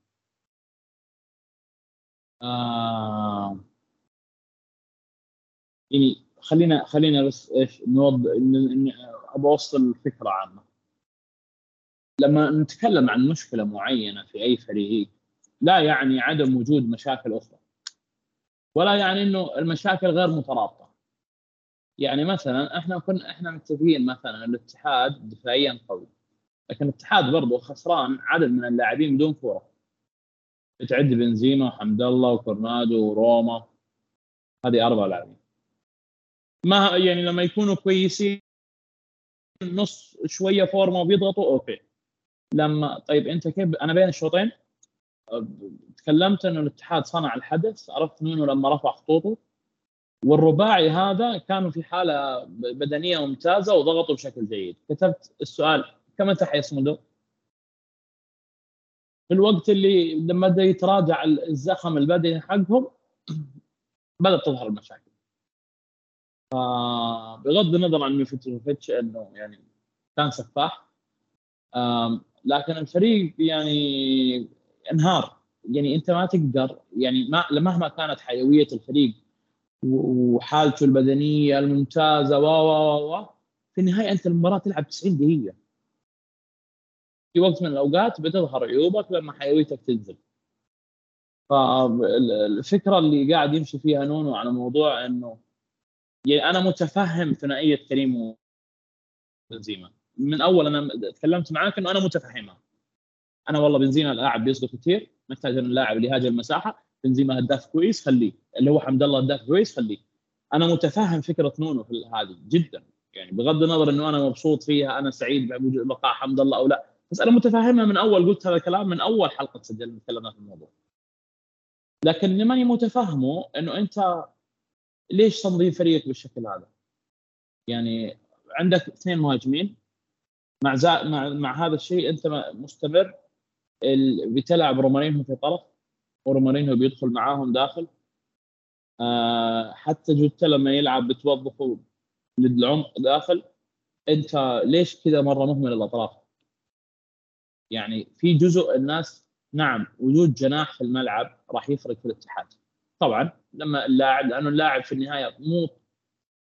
آه يعني خلينا خلينا بس إيش نوض أبغى أوصل فكرة عامة لما نتكلم عن مشكلة معينة في أي فريق لا يعني عدم وجود مشاكل أخرى. ولا يعني إنه المشاكل غير مترابطة. يعني مثلا إحنا كنا إحنا متفقين مثلا الاتحاد دفاعيا قوي. لكن الاتحاد برضه خسران عدد من اللاعبين بدون كورة. تعد بنزيما وحمد الله وكورنادو وروما. هذه أربع لاعبين. ما يعني لما يكونوا كويسين نص شوية فورمة وبيضغطوا أوكي. لما طيب أنت كيف أنا بين الشوطين؟ تكلمت إنه الاتحاد صنع الحدث عرفت منه لما رفع خطوطه. والرباعي هذا كانوا في حالة بدنية ممتازة وضغطوا بشكل جيد. كتبت السؤال كم أنت حيصمدوا؟ في الوقت اللي لما بدأ يتراجع الزخم البدني حقهم بدأت تظهر المشاكل. بغض النظر عن ميفيتش إنه يعني كان سفاح لكن الفريق يعني انهار. يعني انت ما تقدر يعني ما مهما كانت حيوية الفريق وحالته البدنية الممتازة و و و في النهاية أنت المباراة تلعب 90 دقيقة. في وقت من الأوقات بتظهر عيوبك لما حيويتك تنزل. فالفكرة اللي قاعد يمشي فيها نونو على موضوع إنه يعني أنا متفهم ثنائية كريم وبنزيما من أول أنا تكلمت معاك إنه أنا متفهمها. أنا والله بنزيما لاعب بيسقط كثير محتاج أن اللاعب اللي يهاجم المساحة بنزيما هداف كويس خليه. اللي هو حمد الله هداف كويس خليه. أنا متفهم فكرة نونو في هذه جدا. يعني بغض النظر إنه أنا مبسوط فيها أنا سعيد ببقاء حمد الله أو لا. بس أنا متفهمها من أول قلت هذا الكلام من أول حلقة سجلنا تكلمنا في الموضوع. لكن اللي ماني متفهمه إنه أنت ليش تنظيم فريقك بالشكل هذا؟ يعني عندك اثنين مهاجمين مع زا... مع مع هذا الشيء أنت مستمر ال... بتلعب رومارينو في طرف ورومارينو بيدخل معاهم داخل. آه حتى جوتا لما يلعب بتوظفه للعمق داخل. انت ليش كذا مرة مهمل الأطراف؟ يعني في جزء الناس نعم وجود جناح في الملعب راح يفرق في الاتحاد. طبعا لما اللاعب لأنه اللاعب في النهاية مو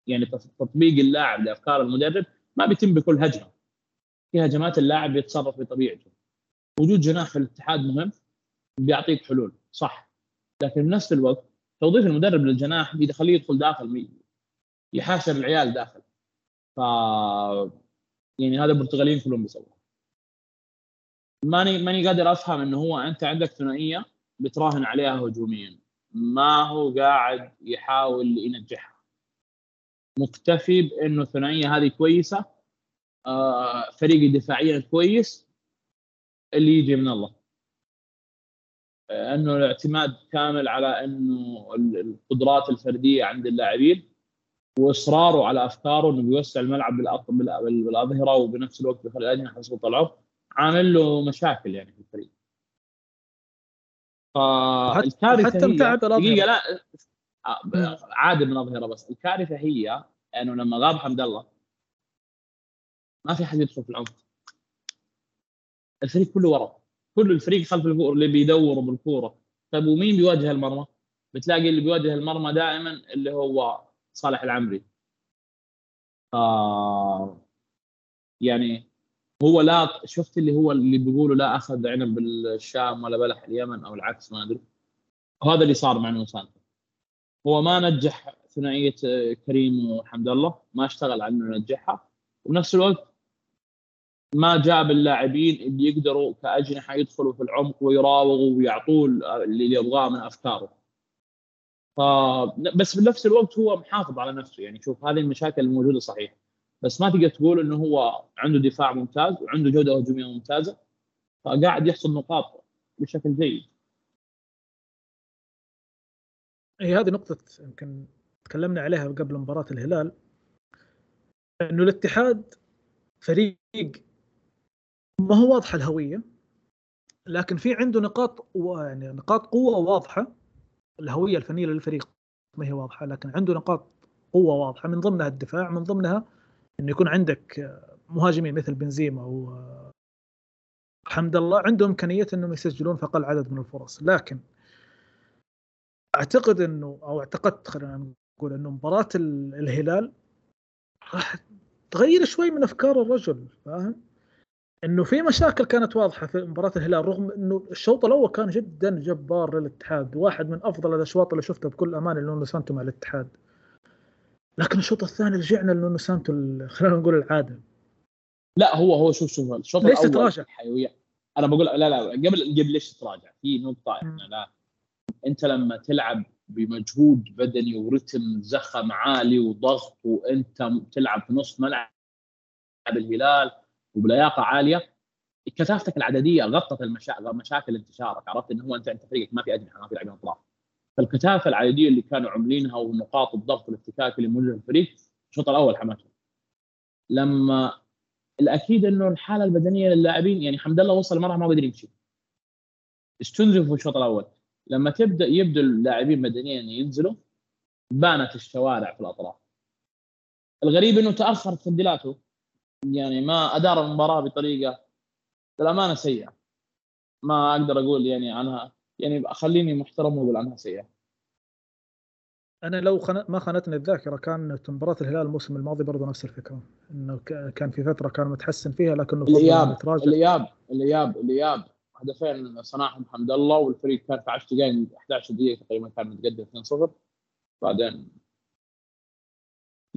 يعني تطبيق اللاعب لأفكار المدرب ما بيتم بكل هجمة. في هجمات اللاعب يتصرف بطبيعته. وجود جناح في الاتحاد مهم بيعطيك حلول صح. لكن بنفس الوقت توظيف المدرب للجناح بيخليه يدخل داخل يحاشر العيال داخل. ف يعني هذا البرتغاليين كلهم بيسووه. ماني ماني قادر أفهم إنه هو أنت عندك ثنائية بتراهن عليها هجوميا. ما هو قاعد يحاول ينجحها. مكتفي بإنه الثنائية هذه كويسة آه فريقي دفاعيا كويس اللي يجي من الله. أنه الاعتماد كامل على أنه القدرات الفردية عند اللاعبين وإصراره على أفكاره إنه بيوسع الملعب بالأظهرة وبنفس الوقت بيخلي الاجنحه يطلعوا عامل له مشاكل يعني في الفريق. فالكارثه حتى هي دقيقة لا آه، عادي من اظهره بس. الكارثة هي أنه لما غاب حمد الله ما في حد يدخل في العمق الفريق كله ورا. كل الفريق خلف الكورة اللي بيدوروا بالكورة. طيب ومين بيواجه المرمى؟ بتلاقي اللي بيواجه المرمى دائما اللي هو صالح العمري. آه يعني هو لا شفت اللي هو اللي بيقولوا لا أخذ عنب بالشام ولا بلح اليمن أو العكس ما أدري. هذا اللي صار مع نوسان. هو ما نجح ثنائية كريم وحمد الله ما اشتغل على إنه ينجحها. وبنفس الوقت ما جاب اللاعبين اللي يقدروا كأجنحة يدخلوا في العمق ويراوغوا ويعطوه اللي يبغاه من أفكاره. ف بس بنفس الوقت هو محافظ على نفسه. يعني شوف هذه المشاكل الموجودة صحيح بس ما تقدر تقول إنه هو عنده دفاع ممتاز وعنده جودة هجومية ممتازة. فقاعد يحصل نقاط بشكل جيد. هي هذه نقطة يمكن تكلمنا عليها قبل مباراة الهلال. إنه الاتحاد فريق ما هو واضحة الهوية لكن في عنده نقاط يعني نقاط قوة واضحة الهوية الفنية للفريق ما هي واضحة لكن عنده نقاط قوة واضحة من ضمنها الدفاع من ضمنها إنه يكون عندك مهاجمين مثل بنزيما و حمد الله عندهم إمكانية إنهم يسجلون في أقل عدد من الفرص لكن أعتقد إنه أو اعتقدت خلينا نقول إنه مباراة الهلال راح تغير شوي من أفكار الرجل فاهم؟ إنه في مشاكل كانت واضحة في مباراة الهلال رغم إنه الشوط الأول كان جدا جبار للاتحاد واحد من أفضل الأشواط اللي شفتها بكل أمانة لونو سانتو مع الاتحاد. لكن الشوط الثاني رجعنا لنونو سانتو خلينا نقول العادة. لا هو هو شوف شوف الشوط ليش الأول تراجع؟ الحيويه أنا بقول لا لا قبل قبل ليش تراجع؟ في نقطة إحنا لا. أنت لما تلعب بمجهود بدني ورتم زخم عالي وضغط وأنت تلعب في نص ملعب الهلال وبلياقة عالية كثافتك العددية غطت المشا... مشاكل انتشارك عرفت إنه هو أنت انت فريقك ما في أجنحة ما في لاعبين أطراف. فالكثافة العدديه اللي كانوا عاملينها ونقاط الضغط والافتكاك اللي موجوده في الفريق الشوط الأول حماتهم لما الأكيد إنه الحالة البدنية للاعبين يعني حمد الله وصل مرة ما قدر يمشي. استنزفوا في الشوط الأول. لما تبدأ يبدو اللاعبين بدنيا ينزلوا بانت الشوارع في الأطراف. الغريب إنه تاخرت تبديلاته يعني ما أدار المباراة بطريقة للأمانة سيئة. ما أقدر أقول يعني عنها. يعني خليني محترم وأقول عنها سيئة. أنا لو خن... ما خانتني الذاكرة كانت مباراة الهلال الموسم الماضي برضه نفس الفكرة. إنه ك... كان في فترة كان متحسن فيها لكنه الإياب الإياب الإياب الإياب. هدفين صنعهم حمد الله والفريق كان في 10 دقائق 11 دقيقه تقريبا كان متقدم 2-0 بعدين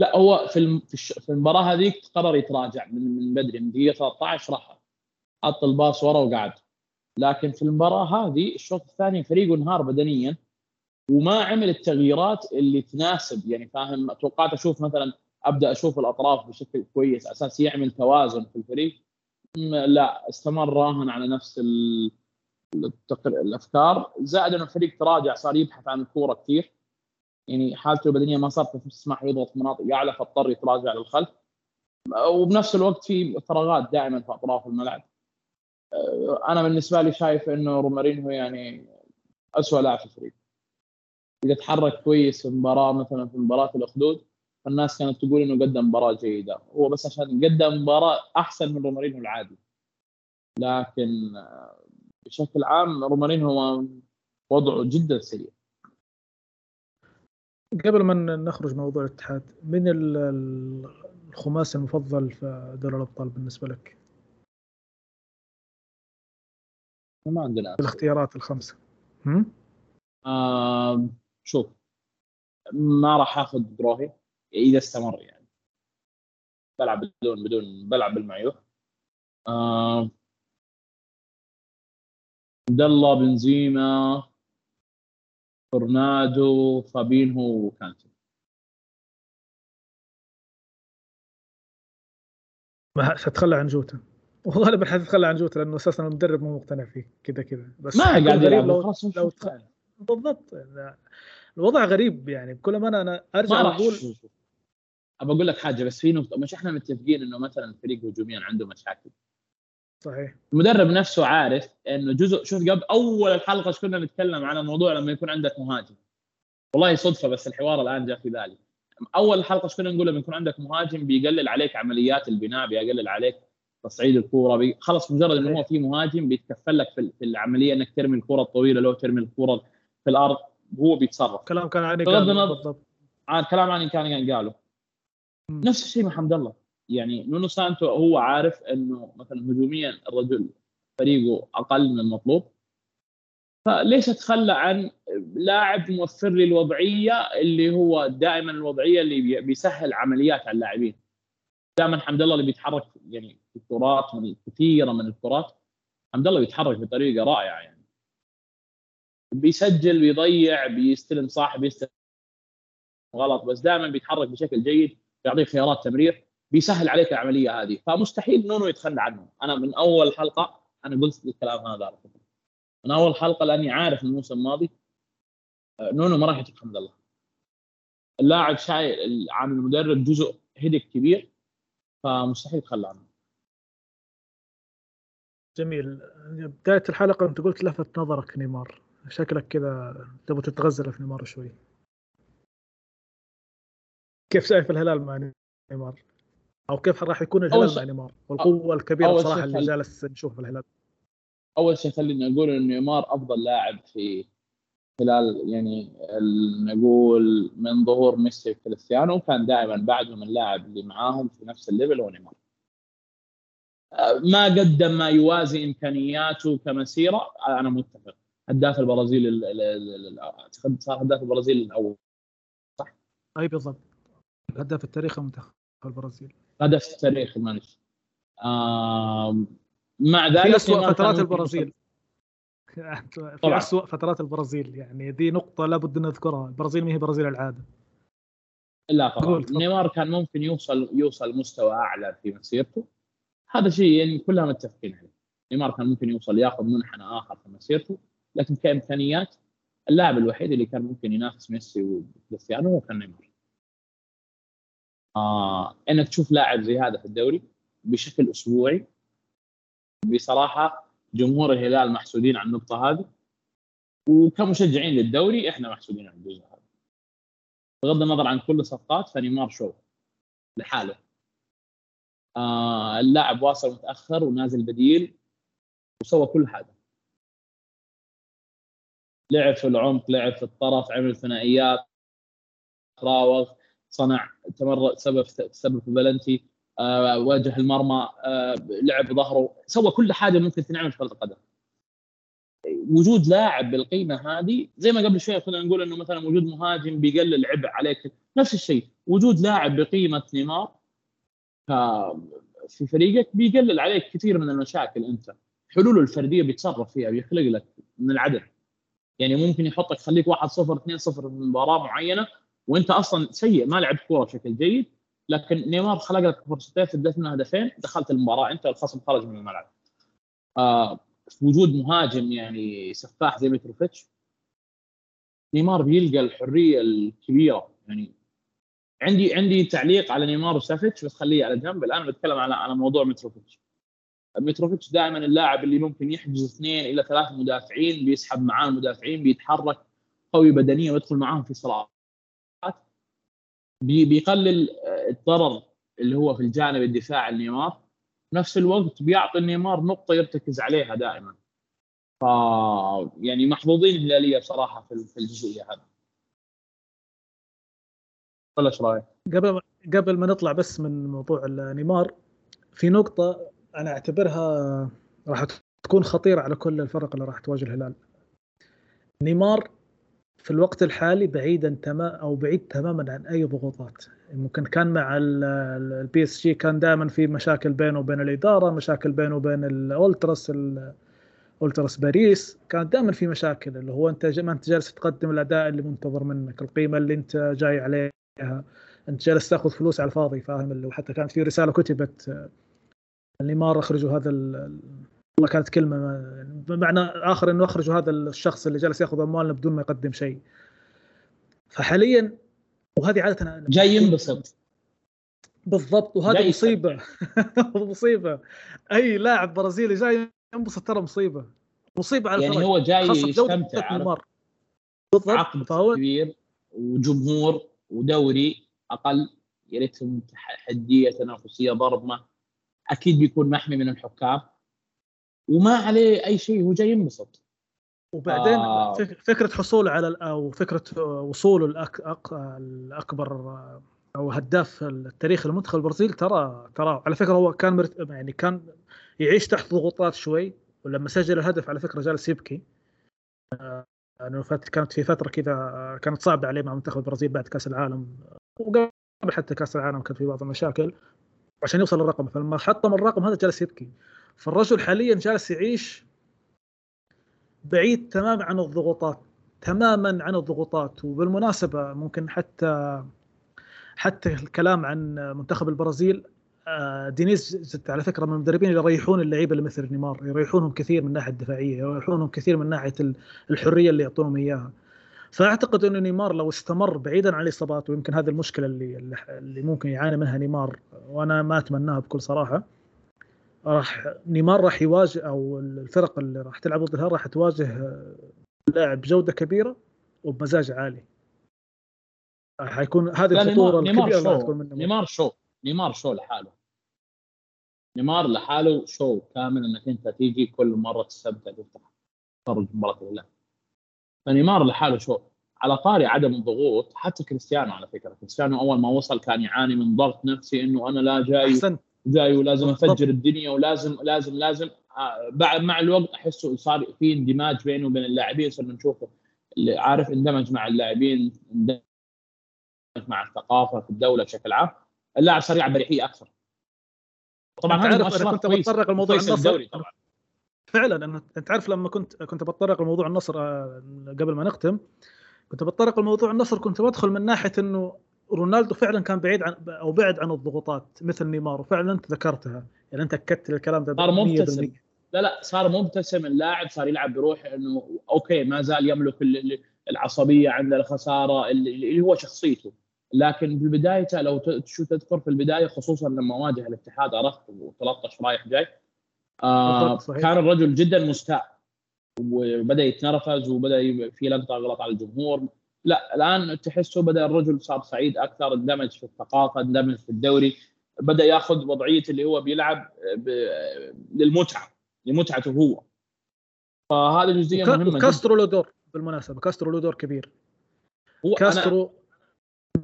لا هو في في المباراة هذيك قرر يتراجع من بدري من دقيقة 13 راح حط الباص ورا وقعد. لكن في المباراة هذه الشوط الثاني فريقه انهار بدنيا وما عمل التغييرات اللي تناسب يعني فاهم؟ توقعت أشوف مثلا أبدأ أشوف الأطراف بشكل كويس أساس يعمل توازن في الفريق. لا استمر راهن على نفس الأفكار. زائد إنه الفريق تراجع صار يبحث عن الكورة كثير. يعني حالته البدنية ما صارت تسمح يضغط مناطق اعلى فاضطر يتراجع للخلف. وبنفس الوقت في فراغات دائما في أطراف الملعب. أنا بالنسبة لي شايف إنه رومارينهو يعني اسوء لاعب في الفريق. إذا تحرك كويس في مباراة مثلا في مباراة الأخدود فالناس كانت تقول إنه قدم مباراة جيدة. هو بس عشان قدم مباراة أحسن من رومارينهو العادي. لكن بشكل عام رومارينهو وضعه جدا سيء. قبل ما نخرج موضوع الاتحاد من الخماس المفضل في دوري الأبطال بالنسبة لك؟ ما عندنا الاختيارات الخمسة. آه شوف ما راح آخذ بروهي إذا استمر يعني. بلعب بدون بدون بلعب بالمعيوف آه عبد الله بنزيما تورنادو فابينهو وكانتي ما حتتخلى عن جوتا. وغالبا حتتخلى عن جوتا لأنه أساسا المدرب مو مقتنع فيه كذا كذا. بس ما قاعد يلعب لو, لو, بالضبط. الوضع غريب يعني. بكل ما أنا, أرجع أقول ابى أقول لك حاجة بس في نقطة. مش إحنا متفقين إنه مثلا الفريق هجوميا عنده مشاكل. صحيح. المدرب نفسه عارف إنه جزء شوف قبل أول الحلقة كنا نتكلم عن الموضوع لما يكون عندك مهاجم. والله صدفة بس الحوار الآن جاء في بالي. أول الحلقة كنا نقول لما يكون عندك مهاجم بيقلل عليك عمليات البناء بيقلل عليك تصعيد الكورة بي... خلص مجرد إنه هو في مهاجم بيتكفل لك في العملية إنك ترمي الكره الطويلة لو ترمي الكره في الأرض هو بيتصرف. كلام كان عني قال بالضبط. آه كلام عني كان قاله. نفس الشيء مع حمد الله. يعني نونو سانتو هو عارف إنه مثلا هجوميا الرجل فريقه أقل من المطلوب. فليش أتخلى عن لاعب موفر لي الوضعية اللي هو دائما الوضعية اللي بيسهل عمليات على اللاعبين؟ دائما حمد الله اللي بيتحرك يعني في كرات من كثيره من الكرات حمد الله بيتحرك بطريقة رائعة يعني. بيسجل بيضيع بيستلم صح بيستلم غلط بس دائما بيتحرك بشكل جيد بيعطيك خيارات تمرير. بيسهل عليك العملية هذه. فمستحيل نونو يتخلى عنه أنا من أول حلقة أنا قلت الكلام هذا على فكره من أول حلقة لأني عارف الموسم الماضي آه، نونو ما راح يترك حمد الله. اللاعب شايل عن المدرب جزء جدا كبير فمستحيل يتخلى عنه. جميل. بداية الحلقة أنت قلت لفت نظرك نيمار. شكلك كذا تبغى تتغزل في نيمار شوي. كيف شايف الهلال مع نيمار؟ أو كيف راح يكون الهلال مع نيمار؟ والقوة الكبيرة صراحة اللي جالس نشوف في الهلال. أول شيء خليني أقول إن نيمار أفضل لاعب في خلال يعني نقول من ظهور ميسي وكريستيانو كان دائما بعدهم اللاعب اللي معاهم في نفس ال level هو نيمار. ما قدم ما يوازي إمكانياته كمسيرة أنا متفق. هداف البرازيل أعتقد صار هداف البرازيل الأول صح؟ أي بالضبط. الهداف التاريخي منتخب البرازيل. هدف التاريخي معلش مع ذلك في اسوء فترات البرازيل. في اسوء فترات البرازيل يعني دي نقطة لابد أن نذكرها. البرازيل ما هي برازيل العادة. لا طبعا. نيمار كان ممكن يوصل يوصل مستوى أعلى في مسيرته. هذا شيء يعني كلنا متفقين عليه. نيمار كان ممكن يوصل يأخذ منحنى آخر في مسيرته لكن كإمكانيات اللاعب الوحيد اللي كان ممكن ينافس ميسي وكريستيانو هو كان نيمار. آه إنك تشوف لاعب زي هذا في الدوري بشكل أسبوعي. بصراحة جمهور الهلال محسودين على النقطة هذه. وكمشجعين للدوري إحنا محسودين على الجزء هذا. بغض النظر عن كل الصفقات فنيمار شو؟ لحاله. آه اللاعب واصل متأخر ونازل بديل وسوى كل حاجة. لعب في العمق لعب في الطرف عمل ثنائيات راوغ صنع تمرد سبب سبب بلنتي آه واجه المرمى آه لعب ظهره سوى كل حاجة ممكن تنعمل في كرة القدم. وجود لاعب بالقيمة هذه زي ما قبل شوي كنا نقول إنه مثلا وجود مهاجم بيقلل عبء عليك نفس الشيء. وجود لاعب بقيمة نيمار في فريقك بيقلل عليك كثير من المشاكل أنت. حلوله الفردية بيتصرف فيها بيخلق لك من العدم يعني ممكن يحطك خليك 1 0 2 0 في مباراة معينة وانت أصلا سيء ما لعبت كورة بشكل جيد لكن نيمار خلق لك فرصتين سددت منها هدفين دخلت المباراة انت الخصم خرج من الملعب. آه وجود مهاجم يعني سفاح زي متروفيتش نيمار بيلقى الحرية الكبيرة. يعني عندي عندي تعليق على نيمار وسافيتش بس خليه على جنب. الآن بتكلم على على موضوع متروفيتش متروفيتش دائما اللاعب اللي ممكن يحجز اثنين إلى ثلاث مدافعين بيسحب معاه المدافعين بيتحرك قوي بدنيا ويدخل معاهم في صراعات بيقلل الضرر اللي هو في الجانب الدفاعي لنيمار نفس الوقت بيعطي نيمار نقطة يرتكز عليها دائما ف يعني محظوظين الهلاليه بصراحة في الجزئية هذه ولا إيش رأيك؟ قبل قبل ما نطلع بس من موضوع نيمار في نقطة أنا أعتبرها راح تكون خطيرة على كل الفرق اللي راح تواجه الهلال. نيمار في الوقت الحالي بعيدا تماما أو بعيد تماما عن أي ضغوطات. ممكن كان مع ال PSG كان دائما في مشاكل بينه وبين الإدارة مشاكل بينه وبين الاولتراس اولتراس باريس. كانت دائما في مشاكل اللي هو أنت ما أنت جالس تقدم الأداء اللي منتظر منك القيمة اللي أنت جاي عليها. أنت جالس تأخذ فلوس على الفاضي فاهم؟ اللي وحتى كانت في رسالة كتبت الامارة اخرجوا هذا والله كانت كلمة بمعنى آخر إنه أخرجوا هذا الشخص اللي جالس يأخذ أموالنا بدون ما يقدم شيء. فحاليا وهذه عادة أنا جاي ينبسط. بالضبط وهذه مصيبة. مصيبة. أي لاعب برازيلي جاي ينبسط ترى مصيبة. مصيبة على يعني هو جاي يستمتع بالضبط عقد فهو كبير وجمهور ودوري أقل يا ريتهم حدية تنافسية ضربه أكيد بيكون محمي من الحكام. وما عليه أي شيء هو جاي ينبسط. وبعدين آه. فكرة حصوله على أو فكرة وصوله الأك... أك... الأكبر أو هداف التاريخ المنتخب البرازيل ترى ترى على فكرة هو كان مرت... يعني كان يعيش تحت ضغوطات شوي ولما سجل الهدف على فكرة جالس يبكي آه كانت في فترة كذا كانت صعبة عليه مع منتخب البرازيل بعد كأس العالم. وقبل حتى كأس العالم كان في بعض المشاكل. عشان يوصل للرقم فلما حطم الرقم هذا جالس يبكي فالرجل حاليا جالس يعيش بعيد تماما عن الضغوطات تماما عن الضغوطات وبالمناسبة ممكن حتى حتى الكلام عن منتخب البرازيل آه، دينيز على فكرة من المدربين اللي يريحون اللعيبة اللي مثل نيمار يريحونهم كثير من الناحيه الدفاعية يريحونهم كثير من ناحية الحرية اللي يعطونهم إياها. فأعتقد إنه نيمار لو استمر بعيدا عن الإصابات ويمكن هذه المشكلة اللي اللي ممكن يعاني منها نيمار وأنا ما أتمناها بكل صراحة راح نيمار راح يواجه أو الفرق اللي راح تلعب ضد الهلال راح تواجه لاعب بجوده كبيرة وبمزاج عالي. حيكون هذه الخطورة الكبيرة اللي تكون منه. نيمار show نيمار show لحاله. نيمار لحاله show كامل إنك أنت تيجي كل مرة تستمتع تفتح تتفرج مباراة الهلال فنيمار لحاله شو على طاري عدم الضغوط حتى كريستيانو على فكرة. كريستيانو أول ما وصل كان يعاني من ضغط نفسي إنه أنا لا جاي. أحسنت. جاي ولازم أفجر الدنيا ولازم لازم لازم آه، بعد مع الوقت أحسه صار في اندماج بينه وبين اللاعبين صرنا نشوفه اللي عارف اندمج مع اللاعبين اندمج مع الثقافة في الدولة بشكل عام. اللاعب صار يلعب بريحية أكثر. طبعا هذا أنا كنت بتطرق لموضوع النصر. طبعا. فعلا أنت عارف لما كنت كنت بتطرق لموضوع النصر آه، قبل ما نختم كنت بتطرق لموضوع النصر كنت بدخل من ناحية إنه رونالدو فعلا كان بعيد عن أو بعد عن الضغوطات مثل نيمار وفعلا أنت ذكرتها. يعني أنت اكدت الكلام ده صار مبتسم. لا لا صار مبتسم. اللاعب صار يلعب بروح إنه أوكي ما زال يملك العصبية عند الخسارة اللي هو شخصيته. لكن في بدايته لو شو تذكر في البداية خصوصا لما واجه الاتحاد عرفت و13 رايح جاي آه كان الرجل جدا مستاء. وبدأ يتنرفز وبدأ في لقطة غلط على الجمهور. لا الآن تحسه بدأ الرجل صار سعيد أكثر اندمج في الثقافة اندمج في الدوري بدأ يأخذ وضعية اللي هو بيلعب للمتعة لمتعته هو. فهذه جزئية مهمة كاسترو له دور بالمناسبة كاسترو له دور كبير. هو كاسترو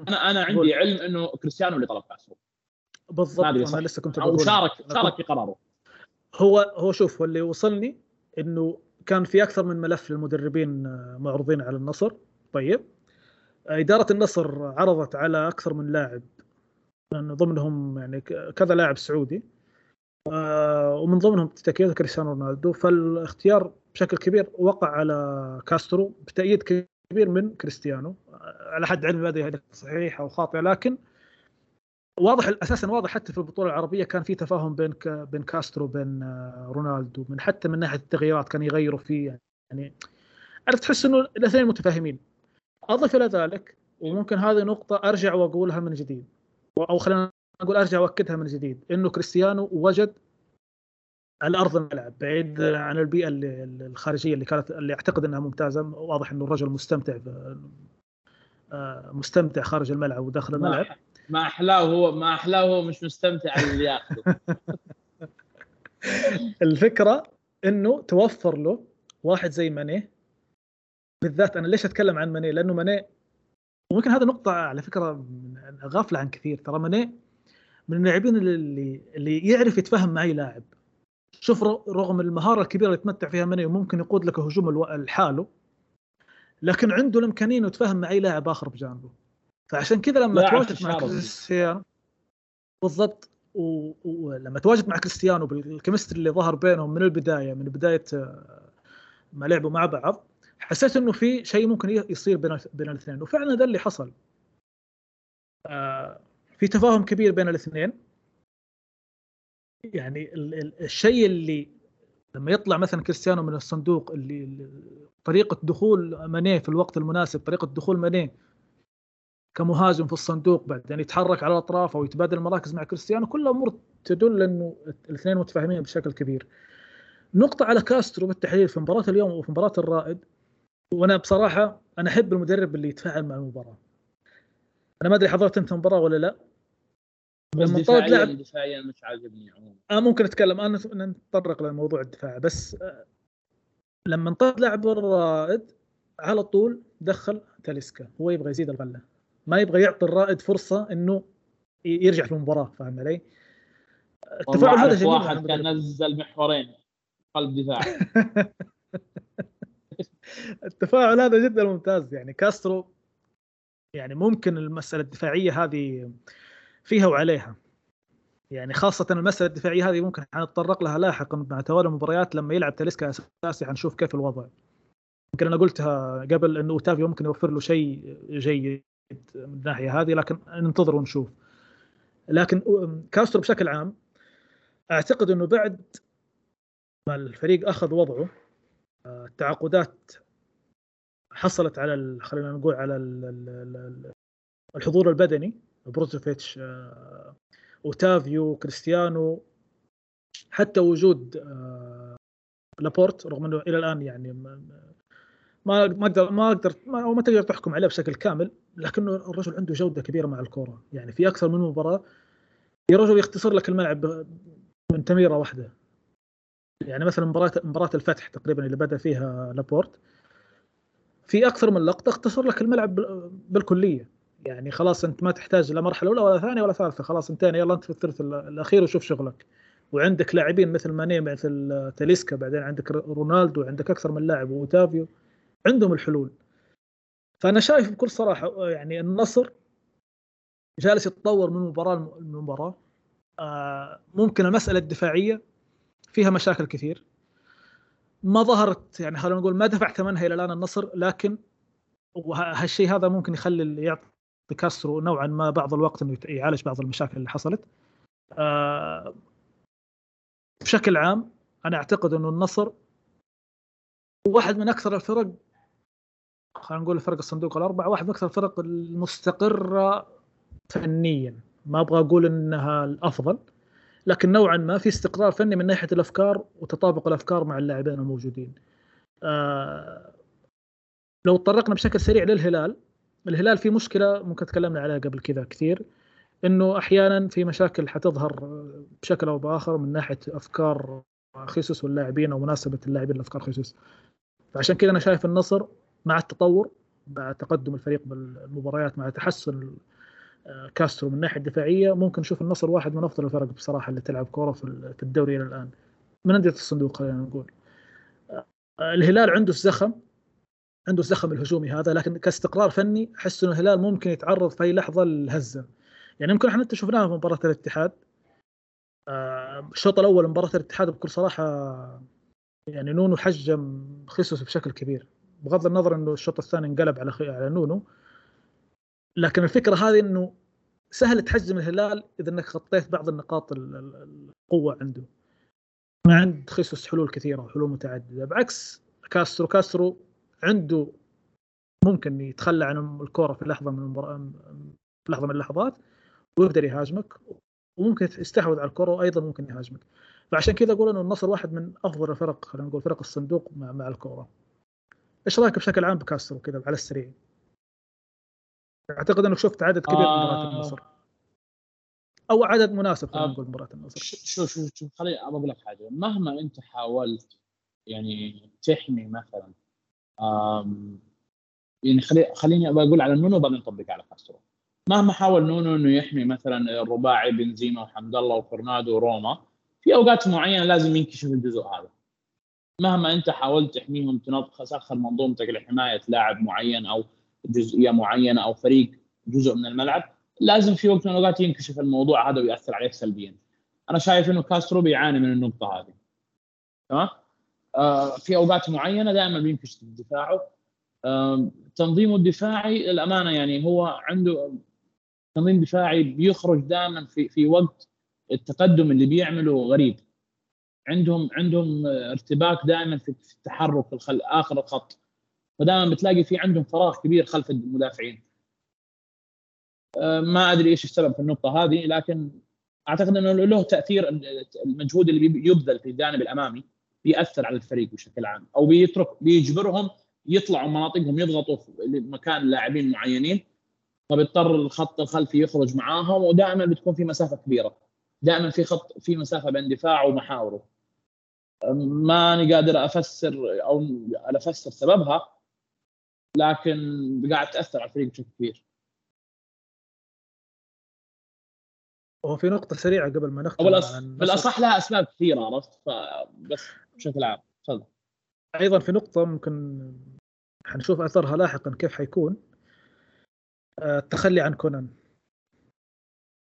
أنا أنا عندي علم إنه كريستيانو اللي طلب كاسترو. بالضبط أنا لسه كنت بقول. شارك شارك في قراره. هو هو شوف هو اللي وصلني إنه كان في أكثر من ملف للمدربين آه، معروضين على النصر. طيب. إدارة النصر عرضت على أكثر من لاعب من ضمنهم يعني كذا لاعب سعودي. آه، ومن ضمنهم تاكيد كريستيانو رونالدو. فالاختيار بشكل كبير وقع على كاسترو بتأييد كبير من كريستيانو. آه، على حد علمي هذه صحيحه أو خاطئه لكن واضح أساسا واضح حتى في البطولة العربية كان في تفاهم بين بين كاسترو وبين آه، رونالدو. من حتى من ناحية التغييرات كان يغيروا فيه يعني. عرفت تحس إنه الاثنين متفاهمين. أضف إلى ذلك وممكن هذه نقطة أرجع وأقولها من جديد أو خلينا أقول أرجع واكدها من جديد إنه كريستيانو وجد على ارض الملعب بعيد عن البيئة الخارجية اللي كانت اللي أعتقد إنها ممتازة واضح إنه الرجل مستمتع آه، مستمتع خارج الملعب وداخل الملعب. ما أحلاه هو ما أحلاه هو مش مستمتع اللي ياخذه. الفكرة إنه توفر له واحد زي ماني بالذات أنا ليش أتكلم عن ماني؟ لأنه ماني وممكن هذا نقطة على فكرة غافلة عن كثير. ترى ماني من اللاعبين اللي اللي يعرف يتفاهم مع اي لاعب. شوف رغم المهارة الكبيرة اللي يتمتع فيها ماني وممكن يقود لك هجوم لحاله لكن عنده الإمكانية إنه يتفاهم مع اي لاعب آخر بجانبه. فعشان كذا لما تواجد مع كريستيانو بالضبط. ولما تواجد مع كريستيانو بال chemistry اللي ظهر بينهم من البدايه من بداية آه، ما لعبوا مع بعض حسيت إنه في شيء ممكن يصير بين بين الاثنين. وفعلا ده اللي حصل. آه، في تفاهم كبير بين الاثنين. يعني الشيء اللي لما يطلع مثلا كريستيانو من الصندوق اللي طريقة دخول ماني في الوقت المناسب طريقة دخول ماني كمهاجم في الصندوق بعدين يتحرك على الأطراف أو يتبادل المراكز مع كريستيانو كلها أمور تدل إنه الاثنين متفاهمين بشكل كبير. نقطة على كاسترو بالتحديد في مباراة اليوم وفي مباراة الرائد. وأنا بصراحة أنا احب المدرب اللي يتفاعل مع المباراة. أنا ما ادري حضرت انت المباراة ولا لا؟ بس دفاعيا لعب... دفاعيا مش عاجبني عموما. آه ممكن أتكلم أنا نتطرق لموضوع الدفاع بس آه لما انطلق لاعب الرائد على طول دخل تاليسكا هو يبغى يزيد الغلة ما يبغى يعطي الرائد فرصة إنه يرجع في المباراة فاهم علي؟ التفاعل هذا جميل واحد كان نزل محورين قلب دفاع التفاعل هذا جدا ممتاز. يعني كاسترو يعني ممكن المسألة الدفاعية هذه فيها وعليها. يعني خاصة المسألة الدفاعية هذه ممكن حنتطرق لها لاحقا مع توالي المباريات لما يلعب تاليسكا أساسي حنشوف كيف الوضع. يمكن أنا قلتها قبل إنه اوتافيو ممكن يوفر له شيء جيد من الناحية هذه لكن ننتظر ونشوف. لكن كاسترو بشكل عام أعتقد إنه بعد ما الفريق أخذ وضعه التعاقدات حصلت على خلينا نقول على الحضور البدني بروزوفيتش آه، اوتافيو كريستيانو حتى وجود آه، لابورت رغم إنه إلى الآن يعني ما ما أقدر ما أقدر ما, ما تقدر تحكم عليه بشكل كامل لكنه الرجل عنده جودة كبيرة مع الكورة. يعني في أكثر من مباراة يا رجل يختصر لك الملعب من تميره واحدة. يعني مثلا مباراه مباراة الفتح تقريبا اللي بدأ فيها لابورت في أكثر من لقطة اختصر لك الملعب بالكلية. يعني خلاص أنت ما تحتاج لا مرحلة أولى ولا ثانية ولا ثالثة. خلاص انتهينا يلا أنت في الثلث الأخير وشوف شغلك. وعندك لاعبين مثل ماني مثل تاليسكا بعدين عندك رونالدو عندك أكثر من لاعب وأوتافيو. عندهم الحلول. فأنا شايف بكل صراحة يعني النصر جالس يتطور من مباراة لمباراه آه ممكن المسألة الدفاعية فيها مشاكل كثير. ما ظهرت يعني خلينا نقول ما دفع ثمنها إلى الآن النصر لكن وهالشيء هذا ممكن يخلي يعطي بكاسترو نوعا ما بعض الوقت إنه يعالج بعض المشاكل اللي حصلت. آه، بشكل عام أنا أعتقد إنه النصر واحد من أكثر الفرق خلينا نقول فرق الصندوق الاربعه واحد من أكثر الفرق المستقرة فنيا. ما أبغى أقول إنها الأفضل. لكن نوعا ما في استقرار فني من ناحية الأفكار وتطابق الأفكار مع اللاعبين الموجودين. آه لو تطرقنا بشكل سريع للهلال الهلال في مشكلة ممكن تكلمنا عليها قبل كذا كثير إنه أحيانا في مشاكل حتظهر بشكل أو بآخر من ناحية أفكار خيسوس واللاعبين أو مناسبة اللاعبين لأفكار خيسوس. فعشان كذا أنا شايف النصر مع التطور مع تقدم الفريق بالمباريات مع تحسن كاسترو من الناحيه الدفاعيه ممكن نشوف النصر واحد من أفضل الفرق بصراحة اللي تلعب كورة في الدوري إلى الآن. من أندية الصندوق خلينا نقول. الهلال عنده الزخم عنده الزخم الهجومي هذا لكن كاستقرار فني أحس إنه الهلال ممكن يتعرض في أي لحظة للهزة. يعني يمكن إحنا شفناها في مباراة الاتحاد. الشوط الأول مباراة الاتحاد بكل صراحة يعني نونو حجم خيسوس بشكل كبير. بغض النظر إنه الشوط الثاني انقلب على على نونو لكن الفكرة هذه إنه سهل تحجم الهلال إذا إنك غطيت بعض النقاط القوة عنده. ما عند خيسوس حلول كثيرة وحلول متعددة. بعكس كاسترو كاسترو عنده ممكن يتخلى عن الكورة في لحظة من المبار... في لحظة من اللحظات ويقدر يهاجمك وممكن يستحوذ على الكره وأيضا ممكن يهاجمك. فعشان كذا أقول إنه النصر واحد من أفضل الفرق خلينا نقول فرق الصندوق مع مع الكورة. إيش رأيك بشكل عام بكاسترو كذا على السريع؟ أعتقد إنك شفت عدد كبير آه من مباريات النصر. أو عدد مناسب خلينا آه. نقول مباراة النصر. شوف شوف شوف خليني أقول لك حاجة. مهما أنت حاولت يعني تحمي مثلا يعني خلي خليني أقول على نونو بعدين نطبق على كاسترو. مهما حاول نونو إنه يحمي مثلا الرباعي بنزيما وحمد الله وكورونادو وروما في أوقات معينة لازم ينكشف الجزء هذا. مهما أنت حاولت تحميهم تسخر منظومتك لحماية لاعب معين أو جزئية معينة أو فريق جزء من الملعب لازم في وقت من الأوقات ينكشف الموضوع هذا ويأثر عليك سلبيا. أنا شايف إنه كاسترو بيعاني من النقطة هذه. تمام؟ آه في أوقات معينة دائما بينكشف دفاعه. آه تنظيمه الدفاعي للأمانة يعني هو عنده تنظيم دفاعي بيخرج دائما في في وقت التقدم اللي بيعمله غريب. عندهم عندهم ارتباك دائما في التحرك الخل آخر الخط. فدائما بتلاقي في عندهم فراغ كبير خلف المدافعين. أه، ما أدري إيش السبب في النقطة هذه لكن أعتقد إنه له تأثير المجهود اللي يبذل في الجانب الأمامي بيأثر على الفريق بشكل عام. أو بيترك بيجبرهم يطلعوا مناطقهم يضغطوا في مكان لاعبين معينين فبيضطر الخط الخلفي يخرج معاهم ودائما بتكون في مسافة كبيرة. دائما في خط في مسافة بين دفاعه ومحاوره. ماني قادر أفسر أو أفسر سببها لكن قاعد تأثر على الفريق بشكل كبير. هو في نقطة سريعة قبل ما نختم بالأصح, بالأصح لها أسباب كثيرة عرفت؟ فبس بشكل عام تفضل. أيضا في نقطة ممكن حنشوف أثرها لاحقا كيف حيكون. آه، التخلي عن كونان.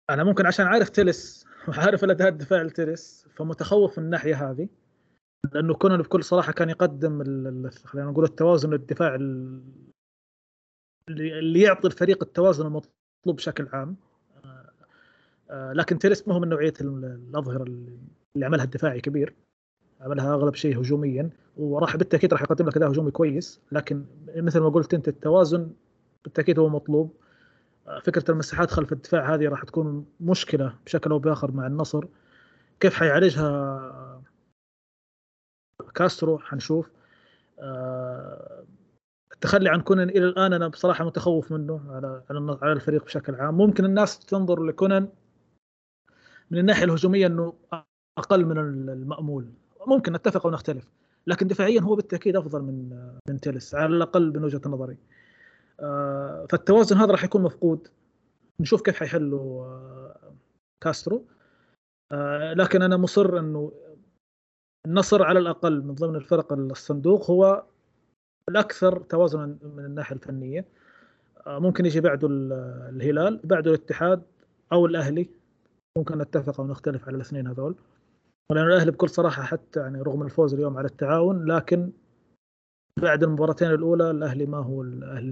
أنا ممكن عشان عارف تلس وعارف الأداء الدفاعي لتلس فمتخوف من الناحية هذه. لأنه كونان بكل صراحة كان يقدم خلينا نقول التوازن الدفاعي اللي يعطي الفريق التوازن المطلوب بشكل عام. آه، آه، لكن تيريس ما هو من نوعية الأظهرة اللي عملها الدفاعي كبير. عملها أغلب شيء هجوميا وراح بالتأكيد راح يقدم لك أداء هجومي كويس. لكن مثل ما قلت أنت التوازن بالتأكيد هو مطلوب. آه، فكرة المساحات خلف الدفاع هذه راح تكون مشكلة بشكل أو بآخر مع النصر. كيف حيعالجها كاسترو حنشوف. آه، التخلي عن كونان إلى الآن أنا بصراحة متخوف منه على على الفريق بشكل عام. ممكن الناس تنظر لكونان من الناحية الهجومية إنه أقل من المأمول. ممكن نتفق أو نختلف لكن دفاعيا هو بالتأكيد أفضل من من تيلس على الأقل من وجهة نظري. آه، فالتوازن هذا راح يكون مفقود. نشوف كيف حيحلوا آه، كاسترو. لكن أنا مصر إنه النصر على الأقل من ضمن الفرق الصندوق هو الأكثر توازنا من الناحية الفنية. آه، ممكن يجي بعده الهلال بعده الاتحاد أو الأهلي. ممكن نتفق أو نختلف على الاثنين هذول. لأن الأهلي بكل صراحة حتى يعني رغم الفوز اليوم على التعاون لكن بعد المباراتين الأولى الأهلي ما هو الاهلي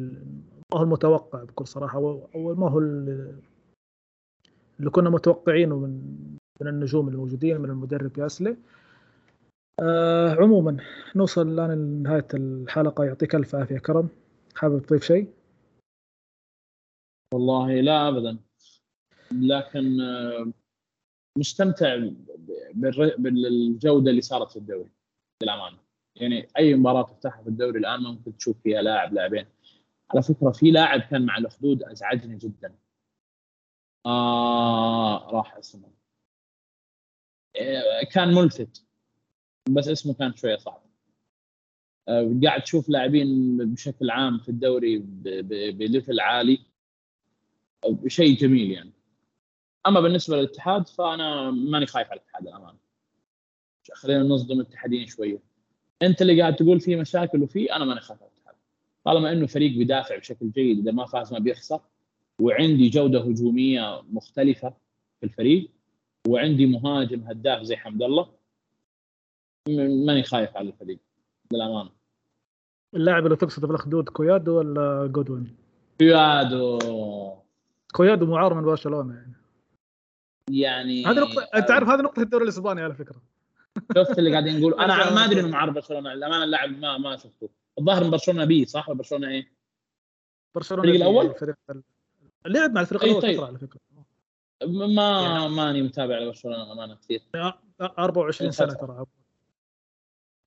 ما هو المتوقع بكل صراحة. أو ما هو اللي كنا متوقعينه من من النجوم الموجودين من المدرب ياسلي. آه عموما نوصل الآن لنهاية الحلقة. يعطيك ألف عافية كرم. حابب تضيف شيء؟ والله لا ابدا. لكن آه، مستمتع بالجودة اللي صارت في الدوري للأمانة. يعني أي مباراة تفتحها في الدوري الآن ممكن تشوف فيها لاعب لاعبين. على فكرة في لاعب كان مع الاخدود أزعجني جدا. آه راح اسمه آه، كان ملفت. بس اسمه كان شوية صعب. آه، قاعد تشوف لاعبين بشكل عام في الدوري بليفل عالي. شيء جميل يعني. أما بالنسبة للاتحاد فأنا ماني خايف على الاتحاد الامانه خلينا نصدم الاتحادين شوية. أنت اللي قاعد تقول في مشاكل وفي أنا ماني خايف على الاتحاد. طالما إنه فريق بيدافع بشكل جيد إذا ما فاز ما بيخسر. وعندي جودة هجومية مختلفة في الفريق. وعندي مهاجم هداف زي حمد الله. ماني خايف على الفريق للامانه اللاعب اللي تقصده في الاخدود كويادو ولا جودوين؟ كويادو. كويادو معار من برشلونة يعني. يعني هذه نقطة أنت تعرف هذه نقطة الدوري الإسباني على فكرة. شفت اللي قاعدين يقول أنا ما أدري إنه معار برشلونة للامانة اللاعب ما ما شفته. الظاهر من برشلونة بي صح؟ ولا برشلونة إيه؟ برشلونة الفريق الأول؟ الفريق لعب مع الفريق الأول طيب. على فكرة. ما يعني. ماني متابع لبرشلونة امانة كثير. 24 سنة ترى.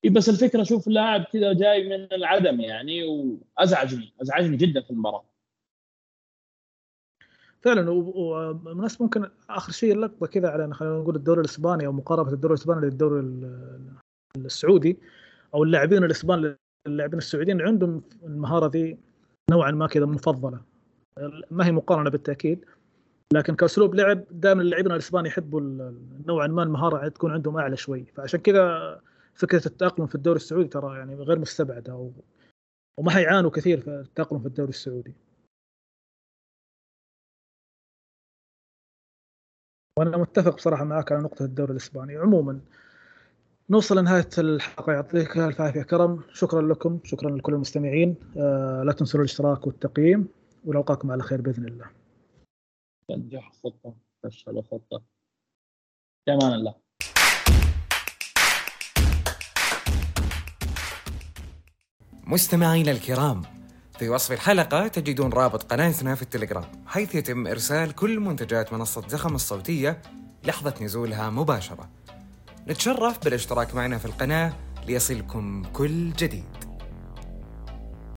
بس الفكرة شوف لاعب كذا جاي من العدم يعني وأزعجني أزعجني جدا في المباراة. فعلا ومناسب ممكن آخر شيء اللقطه كذا على خلينا نقول الدوري الإسباني أو مقاربه الدوري الإسباني للدوري السعودي أو اللاعبين الاسبان اللاعبين السعوديين عندهم المهارة ذي نوعا ما كذا مفضله ما هي مقارنة بالتأكيد لكن كأسلوب لعب دائما اللاعبين الاسبان يحبوا نوعا ما المهارة تكون عندهم أعلى شوي. فعشان كذا فكرة التأقلم في الدوري السعودي ترى يعني غير مستبعدة و... وما حيعانوا كثير في التأقلم في الدوري السعودي. وأنا متفق بصراحة معك على نقطة الدوري الإسباني. عموما نوصل لنهاية الحلقة. يعطيك الف عافيه كرم. شكرا لكم. شكرا لكل المستمعين. آه لا تنسوا الاشتراك والتقييم ونلقاكم على خير بإذن الله. نجح خطة. فشل خطه في أمان الله. مستمعينا الكرام في وصف الحلقة تجدون رابط قناتنا في التليجرام حيث يتم إرسال كل منتجات منصة زخم الصوتية لحظة نزولها مباشرة. نتشرف بالاشتراك معنا في القناة ليصلكم كل جديد.